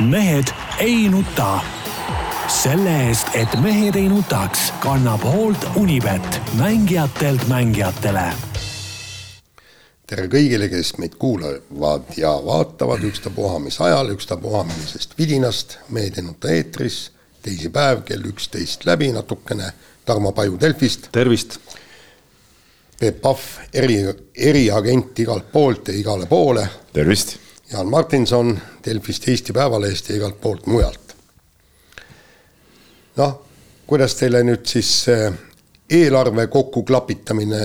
mehed ei nuta. selle eest, et mehed ei nutaks, kannab hoolt Unibet, mängijatelt mängijatele. tere kõigile, kes meid kuulavad ja vaatavad ükstapuha mis ajal, ükstapuha millisest vidinast. mehed ei nuta eetris, teisipäev kell üksteist läbi natukene. Tarmo Paju Delfist. tervist. Peep Pahv, eri, eriagent igalt poolt ja igale poole. tervist Jaan Martinson Delfist, Eesti Päevalehest ja igalt poolt mujalt. noh, kuidas teile nüüd siis eelarve kokkuklapitamine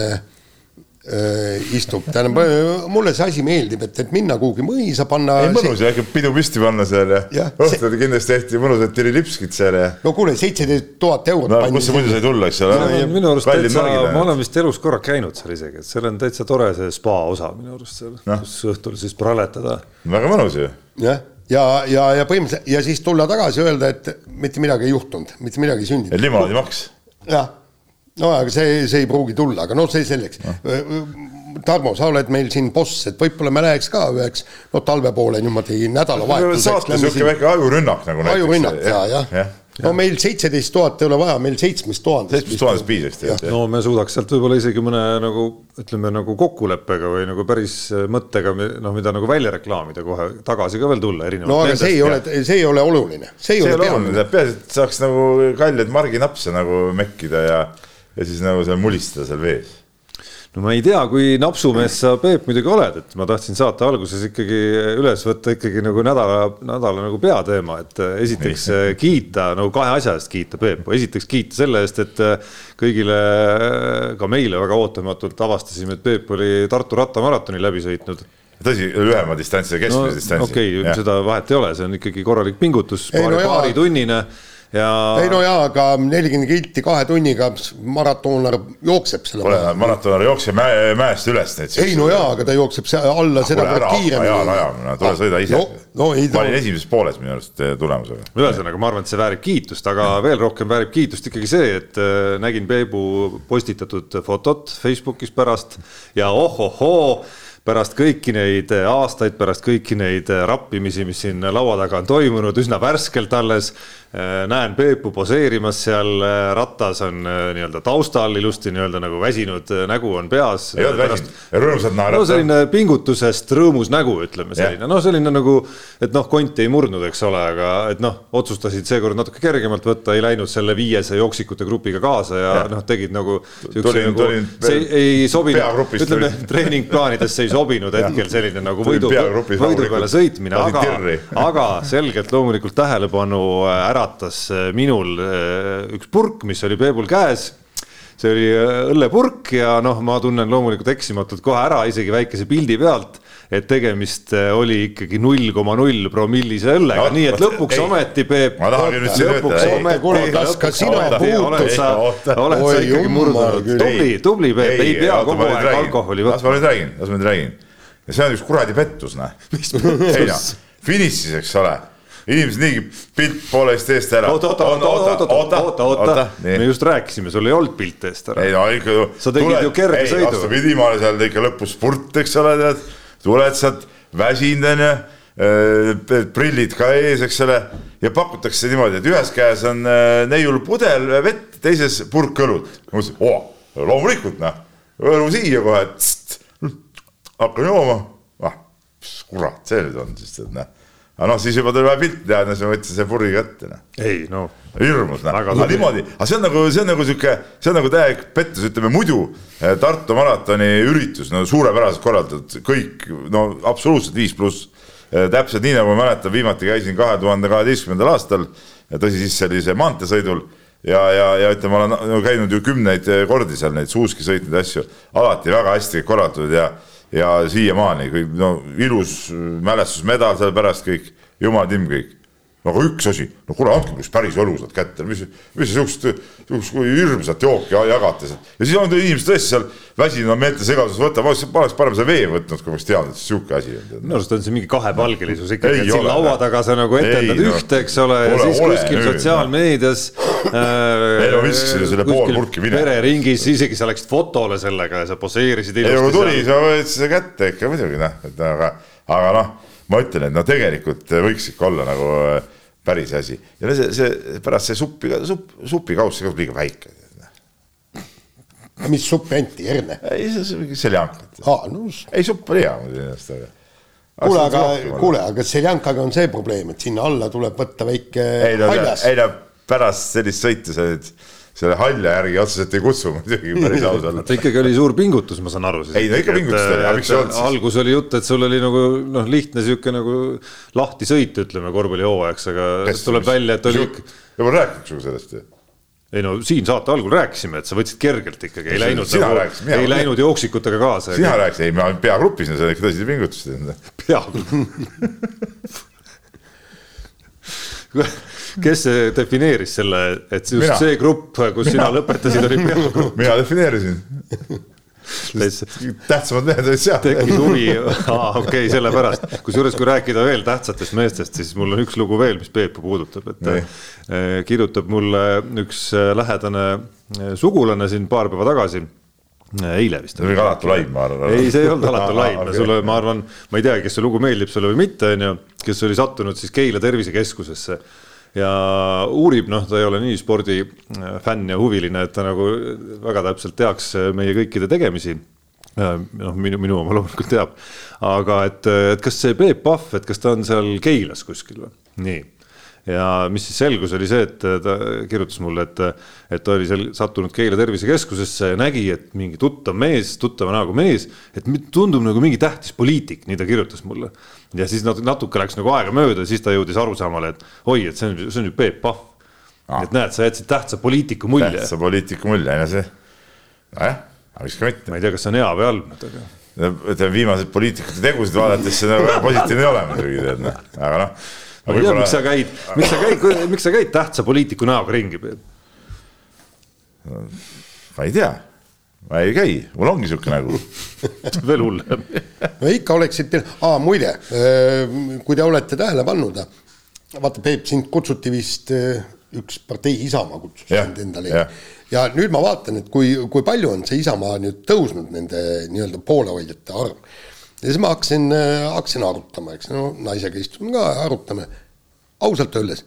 istub, tähendab mulle see asi meeldib, et, et minna kuhugi mõisa, panna. ei mõnus ja ikka pidu püsti panna seal ja, ja õhtul see... kindlasti tehti mõnusat tililipskit seal ja. no kuule, seitseteist tuhat eurot. no kust see muidu sai tulla, eks ole minu arust täitsa, ma olen vist elus korra käinud seal isegi, et seal on täitsa tore see spa osa minu arust seal no., kus õhtul siis praletada. väga mõnus ju. jah ja, ja, ja põhimõtteliselt ja siis tulla tagasi, öelda, et mitte midagi ei juhtunud, mitte midagi ei sündinud. limonaadimaks. jah no aga see, see ei pruugi tulla, aga noh, see selleks no.. Tarmo, sa oled meil siin boss, et võib-olla me läheks ka üheks no talve poole niimoodi nädalavahetuseks. saate sihuke väike ajurünnak nagu. ajurünnak ja, jah ja. ja no meil seitseteist tuhat ei ole vaja, meil seitsmest tuhandest. seitsmest tuhandest piisaks tegelikult. no me suudaks sealt võib-olla isegi mõne nagu ütleme nagu kokkuleppega või nagu päris mõttega, noh, mida nagu välja reklaamida kohe tagasi ka veel tulla. no aga see ei ole, see ei ole oluline. see ei ole oluline, peaasi, et saaks nagu kalleid marginapse nagu mekkida ja ja siis nagu seal mulistada seal vees. No ma ei tea, kui napsumees sa, Peep, muidugi oled, et ma tahtsin saate alguses ikkagi üles võtta ikkagi nagu nädala, nädala nagu peateema, et äh, esiteks Nii. Äh, kiita nagu kahe asja eest kiita Peepu, esiteks kiita selle eest, et äh, kõigile, ka meile väga ootamatult avastasime, et Peep oli Tartu rattamaratoni läbi sõitnud. Tõsi, lühema distantsi ja keskmise no, distantsi. okei okay,, seda vahet ei ole, see on ikkagi korralik pingutus, paari, no paaritunnine ja. ei no jaa, aga nelikümmend kilti kahe tunniga maratoonlane jookseb selle. kuule, maratoonlane jookseb mäe, mäest üles neid. ei no jaa, aga ta jookseb alla no, seda kiiremini. jaa, ajamine, tule sõida ise no,. No, ma olin esimeses pooles minu arust eh, tulemusega. ühesõnaga, ma arvan, et see väärib kiitust, aga ja. veel rohkem väärib kiitust ikkagi see, et äh, nägin Peebu postitatud fotot Facebookis pärast ja ohohoo pärast kõiki neid aastaid, pärast kõiki neid rappimisi, mis siin laua taga on toimunud, üsna värskelt alles Äh, näen Peepu poseerimas seal, ratas on nii-öelda taustal ilusti nii-öelda nagu väsinud nägu on peas. ei olnud väsinud, rõõmsalt naerata. no selline pingutusest rõõmus nägu, ütleme selline, noh, selline nagu, et noh, konti ei murdnud, eks ole, aga et noh, otsustasid seekord natuke kergemalt võtta, ei läinud selle viiese jooksikute grupiga kaasa ja, ja. noh, tegid nagu. nagu, see ei, ei sobinud, ütleme treeningplaanidesse ei sobinud hetkel selline nagu võidu, võidu peale sõitmine, aga, aga selgelt loomulikult tähelepanu ära äratas äh, minul äh, üks purk, mis oli Peebul käes. See oli äh, õllepurk ja noh, ma tunnen loomulikult eksimatult kohe ära isegi väikese pildi pealt, et tegemist oli ikkagi null koma null promillise õllega, nii et lõpuks ei, ometi Peep. ma tahangi nüüd siin öelda. kas ka sina puutud sa, oled sa ikkagi murdunud, tubli, tubli Peep, ei pea kogu aeg alkoholi võtma. las ma nüüd räägin, las ma nüüd räägin. ja see on üks kuradi pettus, noh. ei noh, finišis, eks ole inimesed niigi pilt poolest eest ära. oota, oota, oota, oota, oota, oota, oota, me just rääkisime, sul ei olnud pilt eest ära. ei no ikka. sa tegid tuled, ju kerge sõidu. vastupidi, ma olen seal ikka lõpus spurt, eks ole, tead. Tuled sealt väsinud onju äh, prillid ka ees, eks ole, ja pakutakse niimoodi, et ühes käes on äh, neiul pudel vett, teises purk õlut. ma mõtlesin, oo, loomulikult noh, õlu siia kohe, hakkan jooma. ah, kurat, see nüüd on siis, et noh aga noh, siis juba tuli vaja pilti teha, siis ma võtsin selle purgi kätte, noh. ei no. hirmus, noh, aga niimoodi, aga see on nagu, see on nagu sihuke, see on nagu täielik pettus, ütleme muidu eh, Tartu maratoni üritus, no suurepäraselt korraldatud, kõik, no absoluutselt viis pluss. Eh, täpselt nii, nagu ma mäletan, viimati käisin kahe tuhande kaheteistkümnendal aastal, tõsi, siis see oli see maanteesõidul ja, ja, ja ütleme, olen no, käinud ju kümneid kordi seal neid suuski sõitnud asju, alati väga hästi korraldatud ja ja siiamaani kõik no ilus mälestusmedal seal pärast kõik, jumala timm kõik aga üks asi, no kuule, andke mulle päris õlusat kätte, mis, mis siukest, siukest hirmsat jooki jagate seal. ja siis on inimesed tõesti seal väsinud meeltesegaduses võtavad, ma oleks parem selle vee võtnud, kui ma oleks teadnud, et sihuke asi on. minu arust on see mingi kahepalgelisus ikkagi, et siin laua taga sa nagu etendad ei, ühte, eks ole, ja siis ole, kuskil nüüd, sotsiaalmeedias äh,. ei no viskasin ju selle pool purki minema. pereringis, isegi sa läksid fotole sellega ja sa poseerisid ilusti. ei no tuli, sa võtsid selle kätte ikka muidugi noh, et aga, aga noh ma ütlen, et no tegelikult võiks ikka olla nagu päris asi ja see, see pärast see suppi, supp, supikauss on liiga väike. mis suppi anti, herne? ei, see mingi seljankat. No, ei, supp oli hea muidu ennast, aga kuule, aga kuule, aga seljankaga on see probleem, et sinna alla tuleb võtta väike ei no, ei no pärast sellist sõitu sa nüüd selle halja järgi otseselt ei kutsu muidugi päris ausalt. ta ikkagi oli suur pingutus, ma saan aru. ei no ikka pingutus oli, aga miks ei olnud siis? algus oli jutt, et sul oli nagu noh, lihtne sihuke nagu lahti sõit, ütleme korvpallihooajaks, aga Kes, tuleb välja, et oli. juba rääkinud sinuga sellest ju ei no siin saate algul rääkisime, et sa võtsid kergelt ikkagi, ei läinud nagu, ei läinud jooksikutega kaasa. sina rääkisid, ei ma peagrupis no sa ikka tõsiseid pingutusi teinud. peagrupp kes defineeris selle, et just mina. see grupp, kus mina. sina lõpetasid, oli peagrupp? mina defineerisin tähtsamad mehed olid seal. tekkis huvi, okei sellepärast. kusjuures, kui rääkida veel tähtsatest meestest, siis mul on üks lugu veel, mis Peepu puudutab, et nee. Eh, kirjutab mulle üks eh, lähedane eh, sugulane siin paar päeva tagasi eile vist. see oli alatu laim, ma arvan. ei, see ei olnud alatu laim okay., sulle, ma arvan, ma ei teagi, kas see lugu meeldib sulle või mitte, onju, kes oli sattunud siis Keila tervisekeskusesse ja uurib, noh, ta ei ole nii spordifänn ja huviline, et ta nagu väga täpselt teaks meie kõikide tegemisi. noh, minu, minu oma loomulikult teab, aga et, et kas see Peep Pahv, et kas ta on seal Keilas kuskil või? nii ja mis siis selgus, oli see, et ta kirjutas mulle, et, et ta oli seal sattunud Keila tervisekeskusesse ja nägi, et mingi tuttav mees, tuttava näoga mees, et tundub nagu mingi tähtis poliitik, nii ta kirjutas mulle. ja siis natuke läks nagu aega mööda, siis ta jõudis arusaamale, et oi, et see on, see on ju Peep Pahv ah.. et näed, sa jätsid tähtsa poliitiku mulje. tähtsa poliitiku mulje, no see, nojah, aga miks ka mitte. ma ei tea, kas see on hea või halb, aga ütleme viimaseid poliitikute tegusid vaadates see nagu positiivne ei ole muidugi tead noh, aga noh ma ei tea, miks sa käid, miks sa käid, miks sa käid tähtsa poliitiku näoga ringi? ma ei tea, ma ei käi, mul ongi sihuke nägu. Veel hullem. No ikka oleksid, aa muide, äh, kui te olete tähele pannud, vaata Peep, sind kutsuti vist äh, üks partei Isamaa kutsus sind endale. ja. ja nüüd ma vaatan, et kui, kui palju on see Isamaa nüüd tõusnud, nende nii-öelda poolehoidjate arv ja siis ma hakkasin, äh, hakkasin arutama, eks no naisega istume ka ja arutame. ausalt öeldes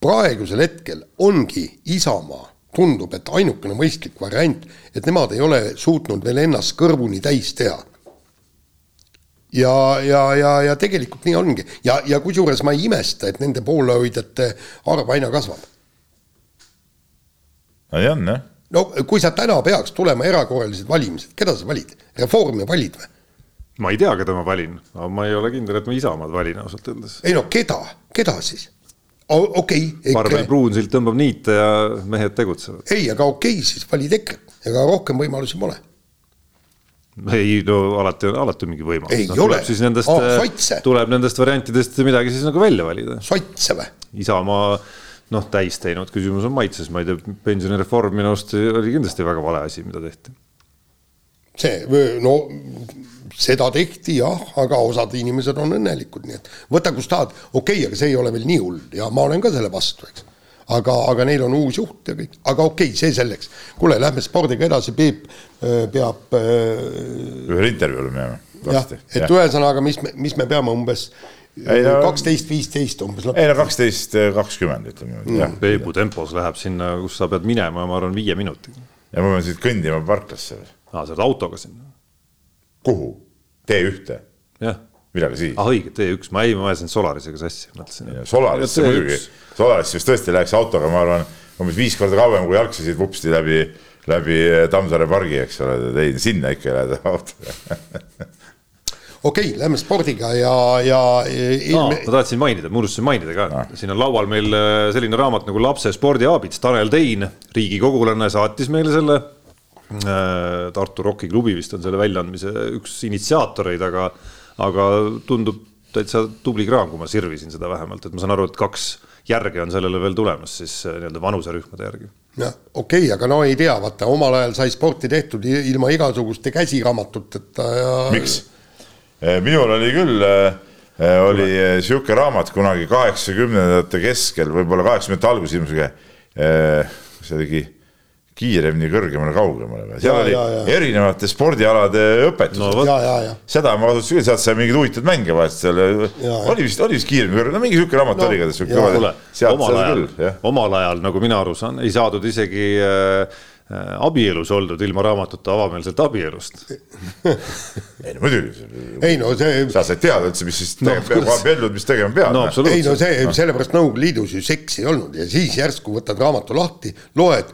praegusel hetkel ongi Isamaa, tundub, et ainukene mõistlik variant, et nemad ei ole suutnud veel ennast kõrvuni täis teha. ja, ja, ja, ja tegelikult nii ongi ja, ja kusjuures ma ei imesta, et nende poolehoidjate arv aina kasvab. no on jah no kui sa täna peaks tulema erakorralised valimised, keda sa valid, Reformi valid või? Ma ei tea, keda ma valin, aga ma ei ole kindel, et ma Isamaad valin ausalt öeldes. ei no keda, keda siis? okei okay,. Parvel Pruunsild tõmbab niite ja mehed tegutsevad. ei, aga okei okay,, siis valid EKRE-t, ega rohkem võimalusi pole. ei no alati alati on mingi võimalus. ei no, ole. siis nendest oh,, tuleb nendest variantidest midagi siis nagu välja valida. sotse või? Isamaa noh, täis teinud, küsimus on maitses, ma ei tea, pensionireform minu arust oli kindlasti väga vale asi, mida tehti. See, no seda tehti jah, aga osad inimesed on õnnelikud, nii et võta, kust tahad, okei okay,, aga see ei ole veel nii hull ja ma olen ka selle vastu, eks. aga, aga neil on uus juht ja kõik, aga okei okay,, see selleks. kuule, lähme spordiga edasi, Peep äh, peab äh,. ühele intervjuule minema. jah, et ühesõnaga, mis me, mis me peame umbes kaksteist, viisteist umbes. ei no kaksteist, kakskümmend ütleme niimoodi jah. Peebu tempos läheb sinna, kus sa pead minema, ma arvan, viie minutiga. ja ma pean siit kõndima parklasse. Aa, sa oled autoga sinna? kuhu? T1-e? jah. millega siis? ah õige, T1, ma ei, ma ajasin Solarisega sassi, mõtlesin. Solarisse muidugi, Solarisse vist tõesti läheks autoga, ma arvan, umbes viis korda kauem kui jalgsi vupsti läbi, läbi Tammsaare pargi, eks ole, ei sinna ikka ei lähe autoga okei okay,, lähme spordiga ja, ja ilme... no, ma tahtsin mainida, ma unustasin mainida ka no., siin on laual meil äh, selline raamat nagu Lapse spordiaabits, Tanel Tein, riigikogulane, saatis meile selle Tartu Rocki klubi vist on selle väljaandmise üks initsiaatoreid, aga, aga tundub täitsa tubli kraam, kui ma sirvisin seda vähemalt, et ma saan aru, et kaks järge on sellele veel tulemas siis äh, nii-öelda vanuserühmade järgi. jah, okei okay,, aga no ei tea, vaata omal ajal sai sporti tehtud ilma igasuguste käsiraamatuteta ja. miks? Äh, minul oli küll, oli sihuke raamat kunagi kaheksakümnendate keskel, võib-olla kaheksakümnendate alguses sihuke, see oligi kiiremini, kõrgemale, kaugemale. seal ja, oli ja, ja. erinevate spordialade õpetus no,. seda ma kasutasin küll, sealt sai mingeid huvitavaid mänge vahest seal. oli vist, oli vist kiiremini, kõrgemale, no mingi sihuke raamat no, oli igatahes. omal ajal, omal ajal, nagu mina aru saan, ei saadud isegi äh, Äh, abielus oldud ilma raamatute avameelselt abielust ei no muidugi. ei no see. sa said teada üldse, mis siis tegema no, peab, abiellud, mis tegema peab. no, ei no see no., sellepärast Nõukogude Liidus ju seksi ei olnud ja siis järsku võtad raamatu lahti, loed.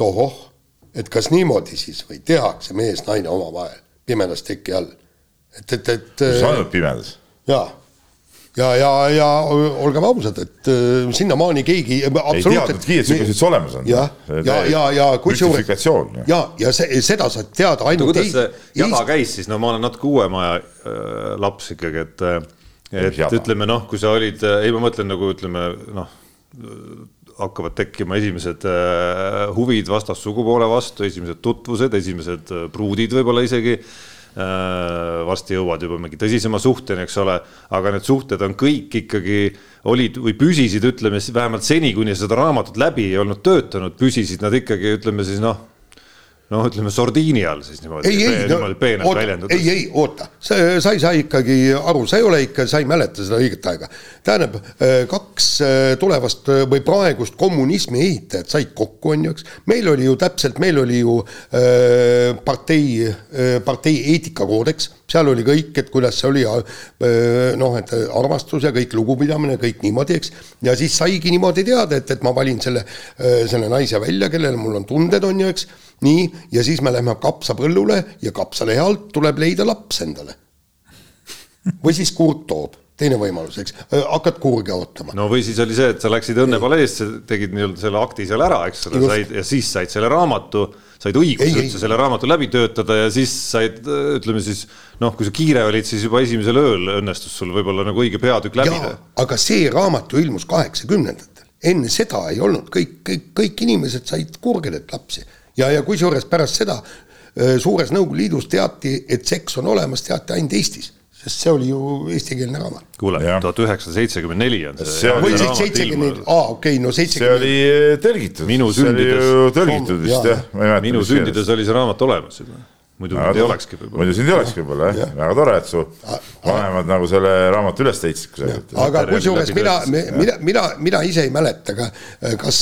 Tohoh, et kas niimoodi siis või tehakse mees-naine omavahel pimedas teki all. et, et, et. mis ainult pimedas? jaa ja, ja, ja olgem ausad, et äh, sinnamaani keegi ei teadnudki, et siukesed üldse olemas on. ja, ja, ja, ja kusjuures ja, ja see, seda saad teada ainult kuidas see jada käis siis, no ma olen natuke uuema aja äh, laps ikkagi, et, äh, et jada. ütleme noh, kui sa olid, äh, ei, ma mõtlen nagu ütleme noh, hakkavad tekkima esimesed äh, huvid vastassugupoole vastu, esimesed tutvused, esimesed pruudid võib-olla isegi Äh, varsti jõuad juba mingi tõsisema suhteni, eks ole, aga need suhted on kõik ikkagi olid või püsisid, ütleme vähemalt seni, kuni seda raamatut läbi ei olnud töötanud, püsisid nad ikkagi, ütleme siis noh noh, ütleme sordiini all siis niimoodi. ei, ei, no, ei, ei oota, sa, sa ei saa ikkagi aru, sa ei ole ikka, sa ei mäleta seda õiget aega. tähendab, äh, kaks äh, tulevast äh, või praegust kommunismi ehitajat said kokku, on ju, eks. meil oli ju täpselt, meil oli ju äh, partei äh,, partei eetikakoodeks, seal oli kõik, et kuidas see oli äh, noh, et armastus ja kõik lugupidamine, kõik niimoodi, eks. ja siis saigi niimoodi teada, et, et ma valin selle, selle naise välja, kellele mul on tunded, on ju, eks nii, ja siis me lähme kapsapõllule ja kapsalehe alt tuleb leida laps endale. või siis kurt toob, teine võimalus, eks, hakkad kurge ootama. no või siis oli see, et sa läksid õnnepaleesse, tegid nii-öelda selle akti seal ära, eks ole, said ja siis said selle raamatu, said õiguse üldse selle raamatu läbi töötada ja siis said, ütleme siis noh, kui sa kiire olid, siis juba esimesel ööl õnnestus sul võib-olla nagu õige peatükk läbida. aga see raamat ju ilmus kaheksakümnendatel, enne seda ei olnud. Kõik, kõik, kõik inimesed said kurgedet lapsi. Ja, ja kusjuures pärast seda suures Nõukogude Liidus teati, et seks on olemas, teati ainult Eestis sest see oli ju eestikeelne raamat. kuule, tuhat üheksasada seitsekümmend neli on see. see siis seitsekümmend aa okei no seitsekümmend. see oli tõlgitud. minu sündides. tõlgitud vist jah, jah.. minu sündides oli see raamat olemas juba muidu sind ei olekski võib-olla. muidu sind ei olekski võib-olla jah, väga tore, et su vanemad nagu selle raamatu üles leidsid kusagil. aga kusjuures mina, mina, mina, mina ise ei mäleta ka, kas,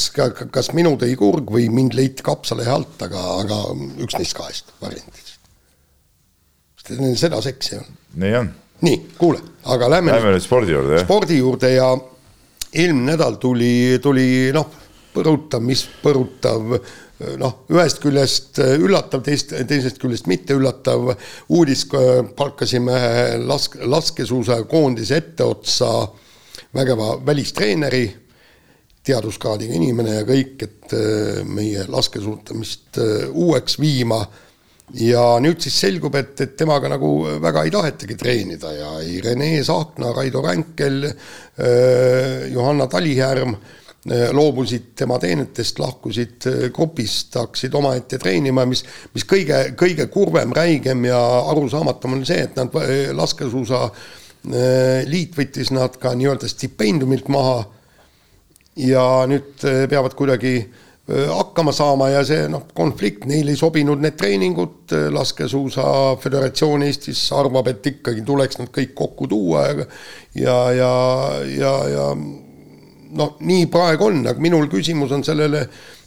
kas minu tõi kurg või mind leiti kapsalehe alt, aga, aga üks neist kahest variandist. Seda seksi on. nii on. nii, kuule, aga lähme. Lähme nüüd spordi juurde, jah. spordi juurde ja eelmine nädal tuli, tuli noh, põrutav, mis põrutav noh, ühest küljest üllatav, teist, teisest küljest mitte üllatav uudis, palkasime lask-, laskesuusakoondise etteotsa vägeva välistreeneri, teaduskraadiga inimene ja kõik, et äh, meie laskesuutamist äh, uueks viima ja nüüd siis selgub, et, et temaga nagu väga ei tahetagi treenida ja ei Rene Saatna, Raido Ränkel, äh, Johanna Talihärm Äh, loobusid tema teenetest, lahkusid äh, grupist, hakkasid omaette treenima, mis, mis kõige, kõige kurvem, räigem ja arusaamatum on see, et nad, äh, laskesuusa liit võttis nad ka nii-öelda stipendiumilt maha. Ja nüüd peavad kuidagi hakkama saama ja see noh, konflikt, neile ei sobinud need treeningud, laskesuusa föderatsioon Eestis arvab, et ikkagi tuleks nad kõik kokku tuua ja ja, ja, ja, ja no nii praegu on, aga minul küsimus on sellele,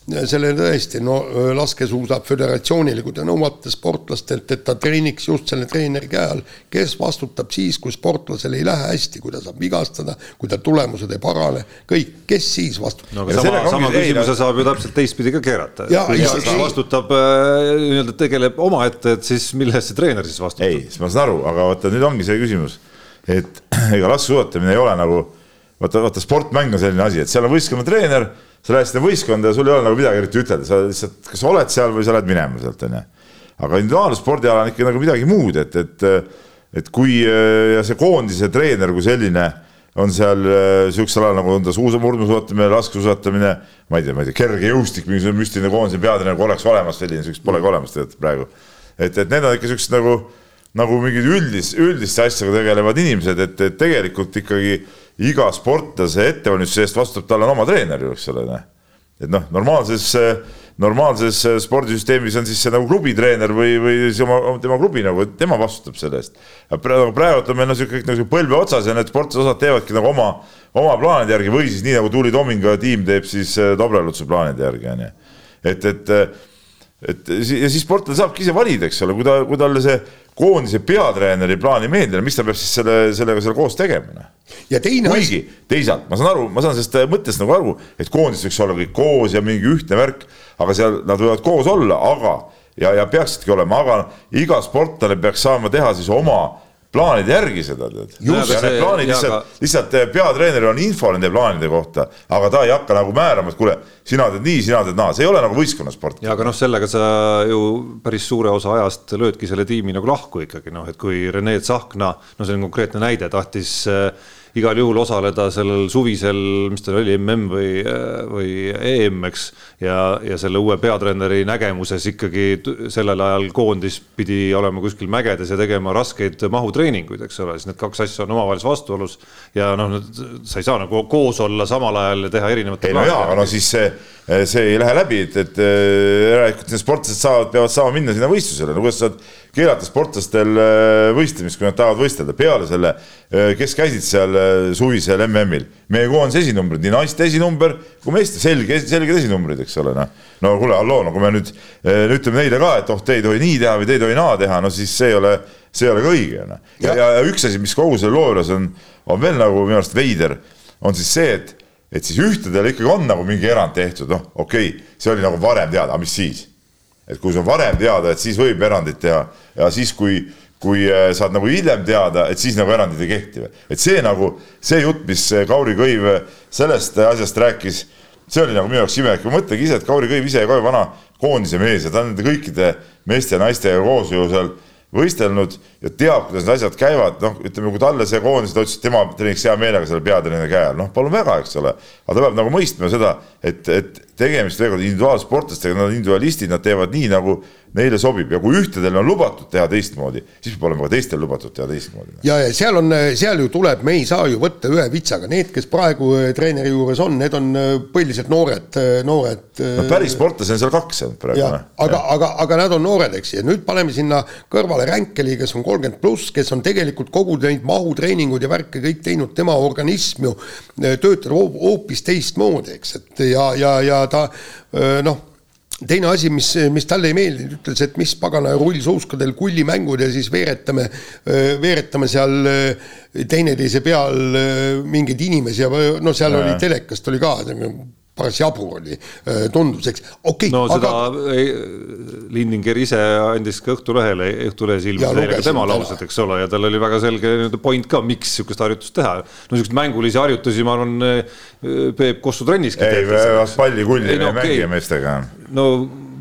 sellele tõesti, no laskesuusa föderatsioonile, kui te nõuate sportlastelt, et ta treeniks just selle treeneri käe all, kes vastutab siis, kui sportlasel ei lähe hästi, kui ta saab vigastada, kui ta tulemused ei parane, kõik, kes siis vastutab? no sama, sama küsimuse saab ju täpselt teistpidi ka keerata. kes vastutab äh, nii-öelda tegeleb omaette, et siis mille eest see treener siis vastutab? ei, ma saan aru, aga vaata nüüd ongi see küsimus, et ega laskesuusatamine ei ole nagu vaata, vaata sportmäng on selline asi, et seal on võistkonna treener, sa lähed sinna võistkonda ja sul ei ole nagu midagi eriti ütelda, sa lihtsalt, kas sa oled seal või sa lähed minema sealt, onju. aga individuaalspordiala on ikka nagu midagi muud, et, et, et kui ja see koondise treener kui selline on seal sihukesel alal nagu on ta suusa, murdmaasuusatamine, laskesuusatamine, ma ei tea, ma ei tea, kergejõustik, mingisugune müstiline koondise peatreener nagu oleks olemas, selline sihukest polegi olemas tegelikult praegu. et, et need on ikka siuksed nagu, nagu mingid üldis, üldiste asjadega tegelevad inimesed, et, et tegelikult ikkagi iga sportlase ettevalmistuse eest vastutab, tal on oma treener ju, eks ole, noh. et noh, normaalses normaalses spordisüsteemis on siis see nagu klubitreener või, või siis oma, tema klubi nagu, tema vastutab selle eest. praegu, praegu on meil noh, sihuke nagu põlve otsas ja need sportlased osad teevadki nagu oma, oma plaanide järgi või siis nii nagu Tuuli Tominga tiim teeb siis Dobrelutsu plaanide järgi onju. et, et et ja siis sportlane saabki ise valida, eks ole, kui ta, kui talle see koondise peatreeneri plaan ei meeldi, miks ta peab siis selle, sellega seal koos tegema? Noh? kuigi teisalt ma saan aru, ma saan sellest mõttest nagu aru, et koondis võiks olla kõik koos ja mingi ühtne värk, aga seal nad võivad koos olla, aga ja, ja peaksidki olema, aga iga sportlane peaks saama teha siis oma plaanide järgi seda tead. ja need plaanid lihtsalt aga..., lihtsalt eh, peatreeneril on info nende plaanide kohta, aga ta ei hakka nagu määrama, et kuule, sina teed nii, sina teed naa, see ei ole nagu võistkonnasport. ja aga noh, sellega sa ju päris suure osa ajast löödki selle tiimi nagu lahku ikkagi noh, et kui Rene Tsahkna, no see on konkreetne näide, tahtis äh, igal juhul osaleda sellel suvisel, mis tal oli, mm või, või EM, eks. ja, ja selle uue peatreeneri nägemuses ikkagi sellel ajal koondis pidi olema kuskil mägedes ja tegema raskeid mahutreeninguid, eks ole, siis need kaks asja on omavahelises vastuolus. ja noh, sa ei saa nagu koos olla samal ajal ja teha erinevat. ei no jaa, aga no siis see, see ei lähe läbi, et, et järelikult need sportlased saavad, peavad saama minna sinna võistlusele, no kuidas sa saad keelata sportlastel äh, võistlemist, kui nad tahavad võistelda peale selle, äh, kes käisid seal äh, suvisel MM-il. meie koondise esinumbrid, nii naiste esinumber kui meeste selge, selged esinumbrid, eks ole, noh. no kuule, halloo, no kui me nüüd ütleme neile ka, et oh, te ei tohi nii teha või te ei tohi naa teha, no siis see ei ole, see ei ole ka õige, noh. ja, ja, ja üks asi, mis kogu selle loo juures on, on veel nagu minu arust veider, on siis see, et et siis ühtedel ikkagi on nagu mingi erand tehtud, noh, okei okay,, see oli nagu varem teada, aga mis siis et kui see on varem teada, et siis võib erandit teha ja siis, kui, kui äh, saad nagu hiljem teada, et siis nagu erandid ei kehti. et see nagu, see jutt, mis äh, Kauri Kõiv äh, sellest asjast rääkis, see oli nagu minu jaoks imelik, mõtlegi ise, et Kauri Kõiv ise ka ju vana koondise mees ja ta on nende kõikide meeste ja naistega koos ju seal võistelnud ja teab, kuidas need asjad käivad, noh, ütleme, kui talle see koondis, ta ütles, et tema treeniks hea meelega selle peatreeneri käe all, noh, palun väga, eks ole. aga ta peab nagu mõistma seda, et, et tegemist veel kord individuaalsportlastega, nad on individualistid, nad teevad nii, nagu neile sobib ja kui ühtedel on lubatud teha teistmoodi, siis peab olema ka teistel lubatud teha teistmoodi. ja, ja seal on, seal ju tuleb, me ei saa ju võtta ühe vitsaga, need, kes praegu äh, treeneri juures on, need on äh, põhiliselt noored, äh, noored. no päris sportlasi on seal kaks praegu. aga, aga, aga nad on noored, eks, ja nüüd paneme sinna kõrvale Ränkeli, kes on kolmkümmend pluss, kes on tegelikult kogu neid mahutreeninguid ja värke kõik teinud, tema organism ju töötab hoopis teistmoodi, eks, et ja, ja, ja ta noh teine asi, mis, mis talle ei meeldinud, ütles, et mis pagana rullsuuskadel kullimängud ja siis veeretame, veeretame seal teineteise peal mingeid inimesi ja no seal ja. oli telekast oli ka paras jabur oli, tundus, eks, okei okay,. no seda aga... Lindinger ise andis ka Õhtulehele, Õhtulehes ilmus eile ka tema laused, eks ole, ja tal oli väga selge point ka, miks sihukest harjutust teha. no sihukest mängulisi harjutusi, ma arvan, Peep Kossu trenniski. ei, pallikulli me ei okay. mängi meestega. no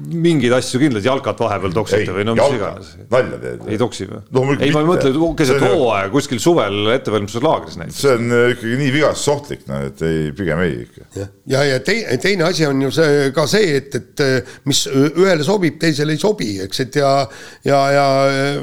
mingeid asju kindlasti jalkat vahepeal toksite või no mis iganes. nalja teed? ei toksi või no,? ei, ma ei mõtle keset hooaega kuskil suvel ettevalmistuslaagris näiteks. see on äh, ikkagi nii vigastusohtlik, no et ei, pigem ei ikka. ja, ja, ja teine, teine asi on ju see ka see, et, et äh, mis ühele sobib, teisele ei sobi, eks, et ja, ja, ja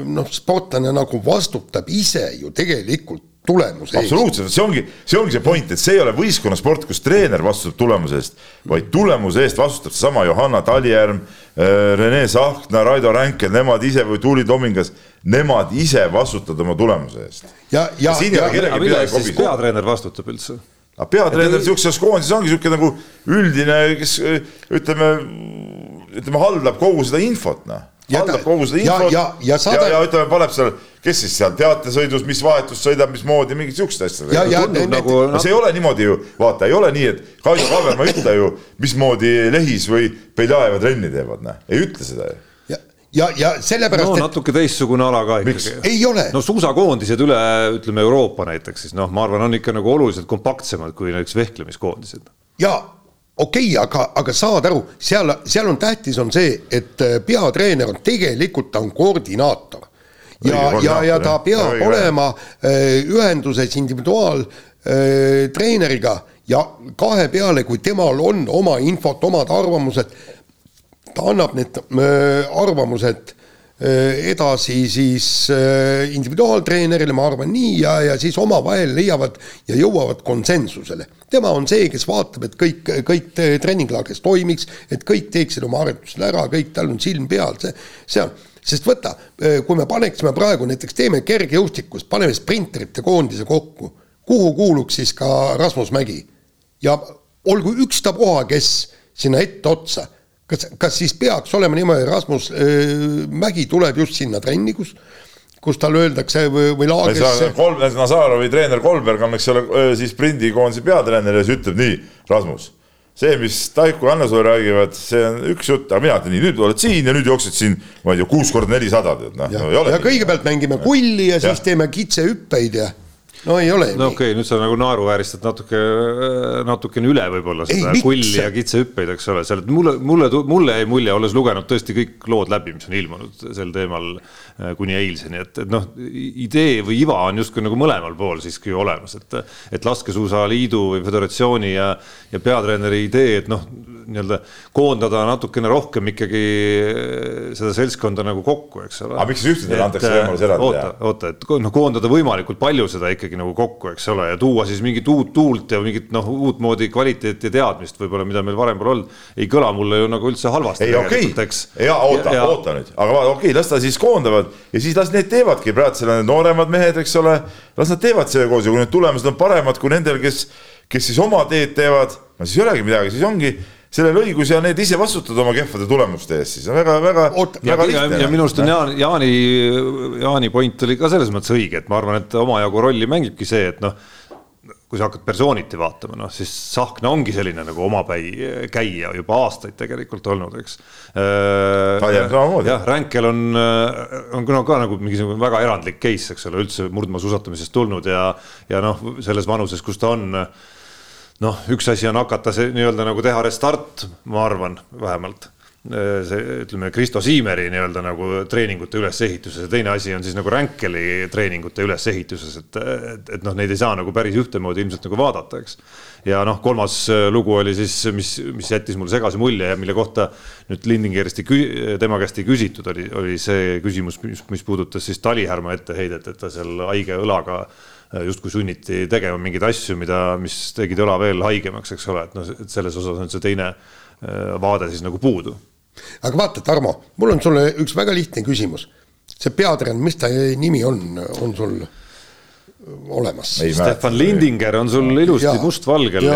noh, sportlane nagu vastutab ise ju tegelikult tulemuse eest. absoluutselt, see ongi, see ongi see point, et see ei ole võistkonnasport, kus treener vastutab tulemuse eest, vaid tulemuse eest vastutab seesama Johanna Talijärv, äh, Rene Sahkna, Raido Ränkel, nemad ise või Tuuli Tomingas, nemad ise vastutavad oma tulemuse eest. ja, ja, ja, ja, aga mida siis peatreener vastutab üldse? aga peatreener sihukeses koondises ongi sihuke nagu üldine, kes ütleme, ütleme haldab kogu seda infot, noh haldab kogu seda infot ja, ja, ja, saada... ja, ja ütleme, paneb seal, kes siis seal teatesõidus, mis vahetust sõidab, mismoodi, mingid siuksed asjad. Ja, ja, nagu, no see ei ole niimoodi ju, vaata, ei ole nii, et Kaido Kaberma ei ütle ju, mismoodi Lehis või Beljaeva trenni teevad, noh, ei ütle seda ju ja, ja sellepärast. no natuke teistsugune ala ka ikkagi. ei ole. no suusakoondised üle, ütleme Euroopa näiteks siis noh, ma arvan, on ikka nagu oluliselt kompaktsemad kui näiteks vehklemiskoondised. ja okei okay,, aga, aga saad aru, seal, seal on tähtis, on see, et äh, peatreener on tegelikult, ta on koordinaator. ja, ja, ja ta peab õige. olema äh, ühenduses individuaaltreeneriga äh, ja kahe peale, kui temal on oma infot, omad arvamused, ta annab need arvamused edasi siis individuaaltreenerile, ma arvan nii, ja, ja siis omavahel leiavad ja jõuavad konsensusele. tema on see, kes vaatab, et kõik, kõik treeninglaagris toimiks, et kõik teeksid oma harjutused ära, kõik, tal on silm peal, see, see on sest võta, kui me paneksime praegu näiteks teeme kergejõustikust, paneme sprinterite koondise kokku, kuhu kuuluks siis ka Rasmus Mägi ja olgu ükstapuha, kes sinna etteotsa, kas, kas siis peaks olema niimoodi, Rasmus äh, Mägi tuleb just sinna trenni, kus kus talle öeldakse või, või laagrisse. kolm, Nazarovi treener Kolberg on, eks ole, siis sprindikoondise peatreener ja siis ütleb nii, Rasmus see, mis Taiku ja sulle räägivad, see on üks jutt, aga mina ütlen nii, nüüd oled siin ja nüüd jooksed siin, ma ei tea, kuus korda nelisada, tead noh. ja, ja kõigepealt mängime kulli ja, ja siis teeme kitsehüppeid ja no ei ole. no okei okay,, nüüd sa nagu naeruvääristad natuke, natukene üle võib-olla seda ei, kulli ja kitsehüppeid, eks ole, seal mulle, mulle, mulle jäi mulje, olles lugenud tõesti kõik lood läbi, mis on ilmunud sel teemal äh, kuni eilseni, et, et noh, idee või iva on justkui nagu mõlemal pool siiski olemas, et, et laskesuusaliidu või föderatsiooni ja, ja peatreeneri idee, et noh, nii-öelda koondada natukene rohkem ikkagi seda seltskonda nagu kokku, eks ole. aga miks siis ühtedele antakse võimalus eraldi teha? oota, oota, et noh, koondada võimalikult palju seda ikkagi ikkagi nagu kokku, eks ole, ja tuua siis mingit uut tuult ja mingit noh, uutmoodi kvaliteeti ja teadmist võib-olla, mida meil varem pole olnud, ei kõla mulle ju nagu üldse halvasti. ei okei okay., ja oota, oota nüüd, aga okei okay,, las ta siis koondavad ja siis las need teevadki, praegu seal on need nooremad mehed, eks ole, las nad teevad selle koos ja kui need tulemused on paremad kui nendel, kes, kes siis oma teed teevad, no siis ei olegi midagi, siis ongi sellel õigus ja need ise vastutavad oma kehvade tulemuste eest, siis on väga-väga. ja, ja, ja minu arust on Jaan, Jaani, Jaani point oli ka selles mõttes õige, et ma arvan, et omajagu rolli mängibki see, et noh, kui sa hakkad persooniti vaatama, noh siis Tsahkna ongi selline nagu omapäi käija juba aastaid tegelikult olnud, eks. jah, Ränkel on, on kuna ka nagu mingisugune väga erandlik case, eks ole, üldse murdmaasuusatamisest tulnud ja, ja noh, selles vanuses, kus ta on noh, üks asi on hakata see nii-öelda nagu teha restart, ma arvan, vähemalt see ütleme, Kristo Siimeri nii-öelda nagu treeningute ülesehituses ja teine asi on siis nagu Ränkeli treeningute ülesehituses, et, et, et noh, neid ei saa nagu päris ühtemoodi ilmselt nagu vaadata, eks. ja noh, kolmas lugu oli siis, mis, mis jättis mulle segase mulje ja mille kohta nüüd Lindingerist ei, tema käest ei küsitud, oli, oli see küsimus, mis, mis puudutas siis talihärma etteheidet, et ta seal haige õlaga Äh, justkui sunniti tegema mingeid asju, mida, mis tegid õla veel haigemaks, eks ole, et noh, et selles osas on see teine äh, vaade siis nagu puudu. aga vaata, Tarmo, mul on sulle üks väga lihtne küsimus. see peatreener, mis ta nimi on, on sul olemas? Stefan Lindinger on sul ilusti mustvalgel.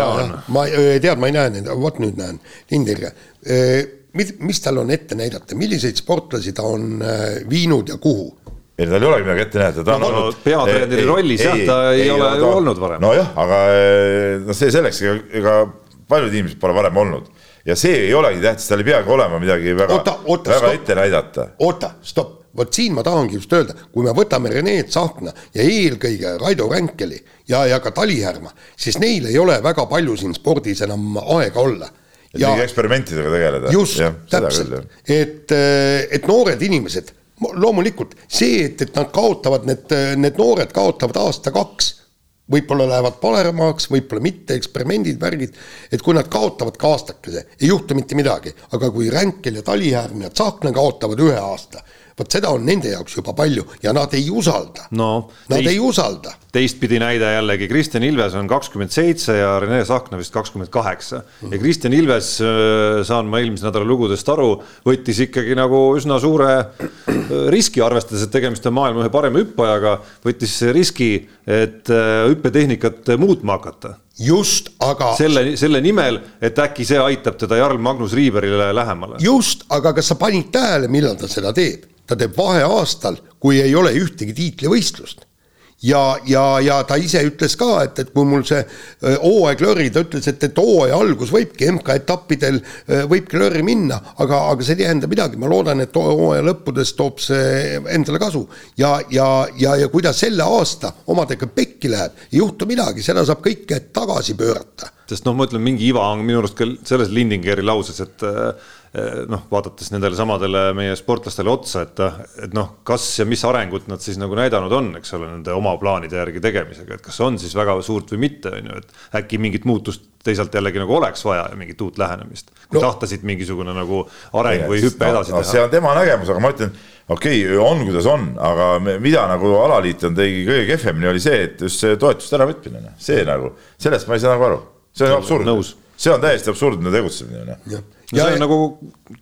ma tead, ma ei näe neid, vot nüüd näen, Lindinger. mis, mis tal on ette näidata, milliseid sportlasi ta on viinud ja kuhu? Ei, tal ei olegi midagi ette näidata, ta on no, olnud no, peatreeneri rollis jah, ta ei, ei ole ju olnud varem. nojah, aga noh, see selleks, ega, paljud inimesed pole varem olnud ja see ei olegi tähtis, tal ei peagi olema midagi väga, väga stop. ette näidata. oota, stopp, vot siin ma tahangi just öelda, kui me võtame Rene Tsahkna ja eelkõige Raido Ränkeli ja, ja ka Talihärma, siis neil ei ole väga palju siin spordis enam aega olla et mingi eksperimentidega tegeleda. just, täpselt, et, et noored inimesed loomulikult see, et, et nad kaotavad, need, need noored kaotavad aasta-kaks, võib-olla lähevad paremaks, võib-olla mitte, eksperimendid, värgid, et kui nad kaotavad ka aastakese, ei juhtu mitte midagi, aga kui Ränkel ja Talihärm ja Tsahkna kaotavad ühe aasta vot seda on nende jaoks juba palju ja nad ei usalda no,. Nad teist, ei usalda. Teistpidi näide jällegi, Kristjan Ilves on kakskümmend seitse ja Rene Sahkna vist kakskümmend kaheksa. ja Kristjan Ilves, äh, saan ma eelmise nädala lugudest aru, võttis ikkagi nagu üsna suure äh, riski, arvestades, et tegemist on maailma ühe parema hüppajaga, võttis riski, et äh, hüppetehnikat muutma hakata just, aga. selle, selle nimel, et äkki see aitab teda Jarl Magnus Riiberile lähemale. just, aga kas sa panid tähele, millal ta seda teeb? ta teeb vaheaastal, kui ei ole ühtegi tiitlivõistlust ja, ja, ja ta ise ütles ka, et, et kui mul see hooaeg lörri, ta ütles, et, et hooaja algus võibki MK-etappidel võibki lörri minna, aga, aga see ei tähenda midagi, ma loodan, et hooaja lõppudes toob see endale kasu. ja, ja, ja, ja kui ta selle aasta omadega pekki läheb, ei juhtu midagi, seda saab kõike tagasi pöörata. sest noh, ma ütlen, mingi iva on minu arust ka selles Lindingeri lauses, et Eh, noh, vaadates nendele samadele meie sportlastele otsa, et, et noh, kas ja mis arengut nad siis nagu näidanud on, eks ole, nende oma plaanide järgi tegemisega, et kas on siis väga suurt või mitte, on ju, et äkki mingit muutust teisalt jällegi nagu oleks vaja mingit uut lähenemist. kui no. tahta siit mingisugune nagu areng või hüpe no, edasi no, teha. see on tema nägemus, aga ma ütlen, okei okay,, on kuidas on, aga mida nagu alaliit on tegi kõige kehvemini, oli see, et just see toetuste äravõtmine, noh. see nagu, sellest ma ei saa nagu aru. see on absurdne. See on täiesti absurdne tegutsemine, noh. no see on nagu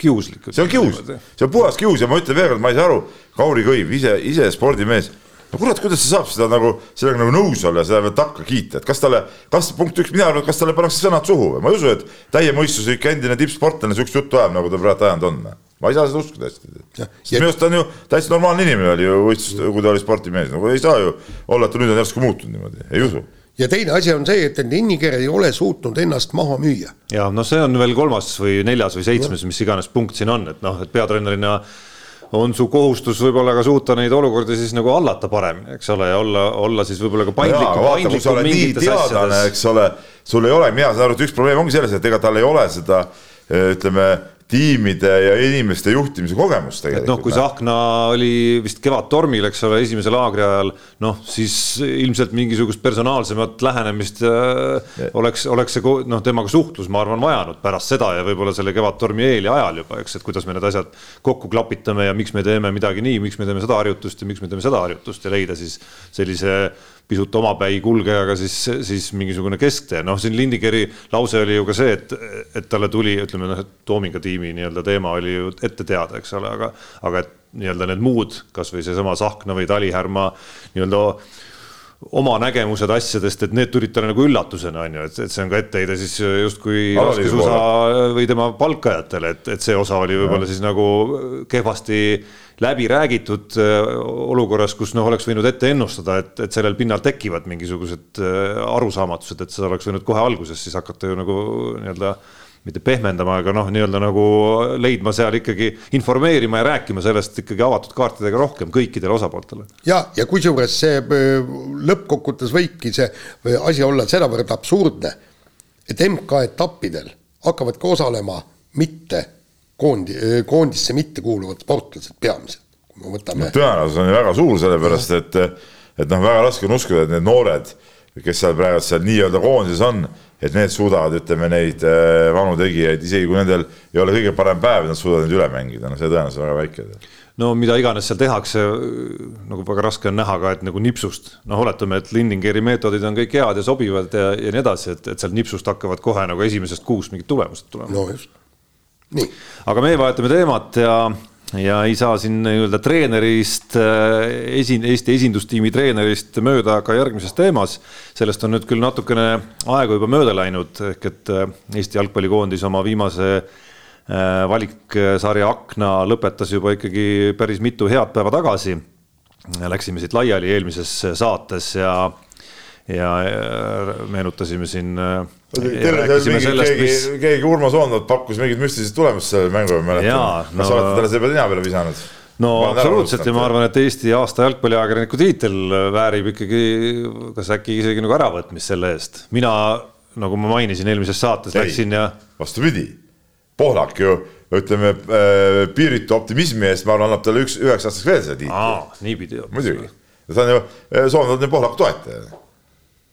kiuslik. see on kius, see on puhas kius ja ma ütlen veel kord, ma ei saa aru, Kauri Kõiv ise, ise spordimees no kurat, kuidas ta saab seda nagu, sellega nagu nõus olla ja seda veel takka kiita, et kas talle, kas punkt üks, mina arvan, et kas talle pannakse sõnad suhu või ma ei usu, et täie mõistuslik endine tippsportlane sihukest juttu ajab, nagu ta praegu ajanud on. ma ei saa seda uskuda hästi. minu arust ta on ju täitsa normaalne inimene oli ju võistlustel, kui ta oli spordimees, nagu ei saa ju olla, et ta nüüd on järsku muutunud niimoodi, ei usu ja teine asi on see, et Linniger ei ole suutnud ennast maha müüa. ja noh, see on veel kolmas või neljas või seitsmes, mis iganes punkt siin on, et noh, et peatreenerina on su kohustus võib-olla ka suuta neid olukordi siis nagu hallata paremini, eks ole, ja olla, olla siis võib-olla ka paindlikum, paindlikum mingites asjades. eks ole, sul ei ole, mina saan aru, et üks probleem ongi selles, et ega tal ei ole seda ütleme tiimide ja inimeste juhtimise kogemus tegelikult. noh, kui Tsahkna oli vist Kevadtormil, eks ole, esimese laagri ajal, noh, siis ilmselt mingisugust personaalsemat lähenemist äh, oleks, oleks see noh, temaga suhtlus, ma arvan, vajanud pärast seda ja võib-olla selle Kevadtormi eel ja ajal juba, eks, et kuidas me need asjad kokku klapitame ja miks me teeme midagi nii, miks me teeme seda harjutust ja miks me teeme seda harjutust ja leida siis sellise pisut omapäi kulgejaga siis, siis mingisugune kesktee, noh, siin Lindikeri lause oli ju ka see, et, et talle tuli, ütleme noh, et Toominga tiimi nii-öelda teema oli ju ette teada, eks ole, aga, aga et nii-öelda need muud, kasvõi seesama Tsahkna või Talihärma nii-öelda oma nägemused asjadest, et need tulid talle nagu üllatusena, on ju, et, et see on ka etteheide siis justkui laskesuusa või tema palkajatele, et, et see osa oli võib-olla siis nagu kehvasti läbi räägitud äh, olukorras, kus noh, oleks võinud ette ennustada, et, et sellel pinnal tekivad mingisugused äh, arusaamatused, et seda oleks võinud kohe alguses siis hakata ju nagu nii-öelda mitte pehmendama, aga noh, nii-öelda nagu leidma seal ikkagi, informeerima ja rääkima sellest ikkagi avatud kaartidega rohkem kõikidele osapooltele. ja, ja kusjuures see äh, lõppkokkuvõttes võibki see asi olla sedavõrd absurdne, et MK-etappidel hakkavadki osalema mitte koondi, koondisse mittekuuluvad sportlased peamiselt, kui me võtame no,. tõenäosus on ju väga suur, sellepärast et, et noh, väga raske on uskuda, et need noored, kes seal praegu seal nii-öelda koondises on, et need suudavad, ütleme neid äh, vanu tegijaid, isegi kui nendel ei ole kõige parem päev, nad suudavad neid üle mängida, no see tõenäosus on väga väike no mida iganes seal tehakse, nagu väga raske on näha ka, et nagu nipsust, noh, oletame, et Lindingeri meetodid on kõik head ja sobivad ja, ja nii edasi, et, et sealt nipsust hakkavad kohe nagu esimesest kuust mingid tulemused tulema. no just. Aga meie vahetame teemat ja, ja ei saa siin nii-öelda treenerist, äh, esin-, Eesti esindustiimi treenerist mööda ka järgmises teemas. sellest on nüüd küll natukene aega juba mööda läinud, ehk et äh, Eesti jalgpallikoondis oma viimase äh, valiksarja akna lõpetas juba ikkagi päris mitu head päeva tagasi. Läksime siit laiali eelmises saates ja ja meenutasime siin. Keegi, keegi Urmo Soonvat pakkus mingit müstilist tulemust sellele mängule, ma mäletan. kas no, olete talle selle peale nina peale visanud? no absoluutselt ja ma arvan, et Eesti aasta jalgpalliajakirjaniku tiitel väärib ikkagi, kas äkki isegi nagu äravõtmist selle eest. mina, nagu ma mainisin eelmises saates, läksin ja. vastupidi, Pohlak ju ütleme äh, piiritu optimismi eest, ma arvan, annab talle üks, üheks aastaks veel selle tiitli. niipidi. muidugi, ta on ju, Soomlased on ju Pohlaku toetaja